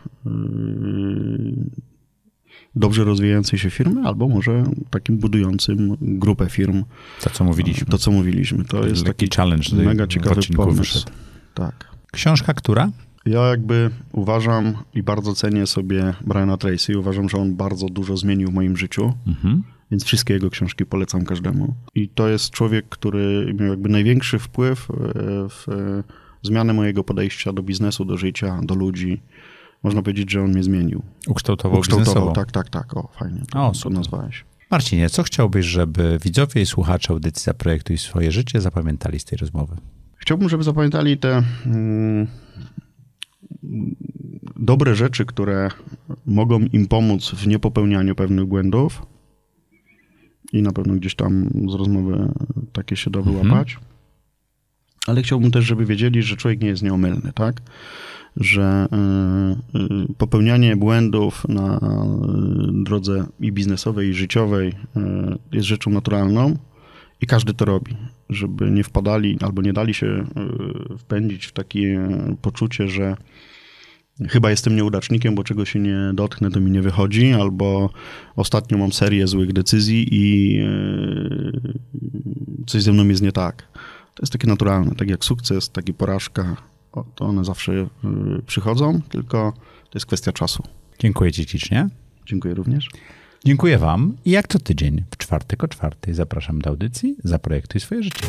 Speaker 2: dobrze rozwijającej się firmy, albo może takim budującym grupę firm.
Speaker 1: To, co mówiliśmy.
Speaker 2: To, co mówiliśmy. To jest taki
Speaker 1: challenge
Speaker 2: mega ciekawy pomysł.
Speaker 1: wyszedł.
Speaker 2: Tak.
Speaker 1: Książka która?
Speaker 2: Ja jakby uważam i bardzo cenię sobie Briana Tracy. Uważam, że on bardzo dużo zmienił w moim życiu.
Speaker 1: Mhm.
Speaker 2: Więc wszystkie jego książki polecam każdemu. I to jest człowiek, który miał jakby największy wpływ e, w, zmianę mojego podejścia do biznesu, do życia, do ludzi. Można powiedzieć, że on mnie zmienił.
Speaker 1: Ukształtował,
Speaker 2: Ukształtował,
Speaker 1: biznesowo.
Speaker 2: tak, tak, tak. O, fajnie.
Speaker 1: O,
Speaker 2: to, to
Speaker 1: super.
Speaker 2: nazwałeś.
Speaker 1: Marcinie, co chciałbyś, żeby widzowie i słuchacze audycji Zaprojektuj swoje życie zapamiętali z tej rozmowy?
Speaker 2: Chciałbym, żeby zapamiętali te mm, dobre rzeczy, które mogą im pomóc w niepopełnianiu pewnych błędów. I na pewno gdzieś tam z rozmowy takie się da wyłapać. Ale chciałbym też, żeby wiedzieli, że człowiek nie jest nieomylny, tak? Że y, y, popełnianie błędów na y, drodze i biznesowej, i życiowej jest rzeczą naturalną i każdy to robi, żeby nie wpadali albo nie dali się y, wpędzić w takie poczucie, że chyba jestem nieudacznikiem, bo czego się nie dotknę, to mi nie wychodzi, albo ostatnio mam serię złych decyzji i y, coś ze mną jest nie tak. To jest takie naturalne, tak jak sukces, tak i porażka, to one zawsze y, przychodzą, tylko to jest kwestia czasu.
Speaker 1: Dziękuję Ci ślicznie.
Speaker 2: Dziękuję również.
Speaker 1: Dziękuję Wam i jak co tydzień w czwartek o czwartej zapraszam do audycji Zaprojektuj swoje życie.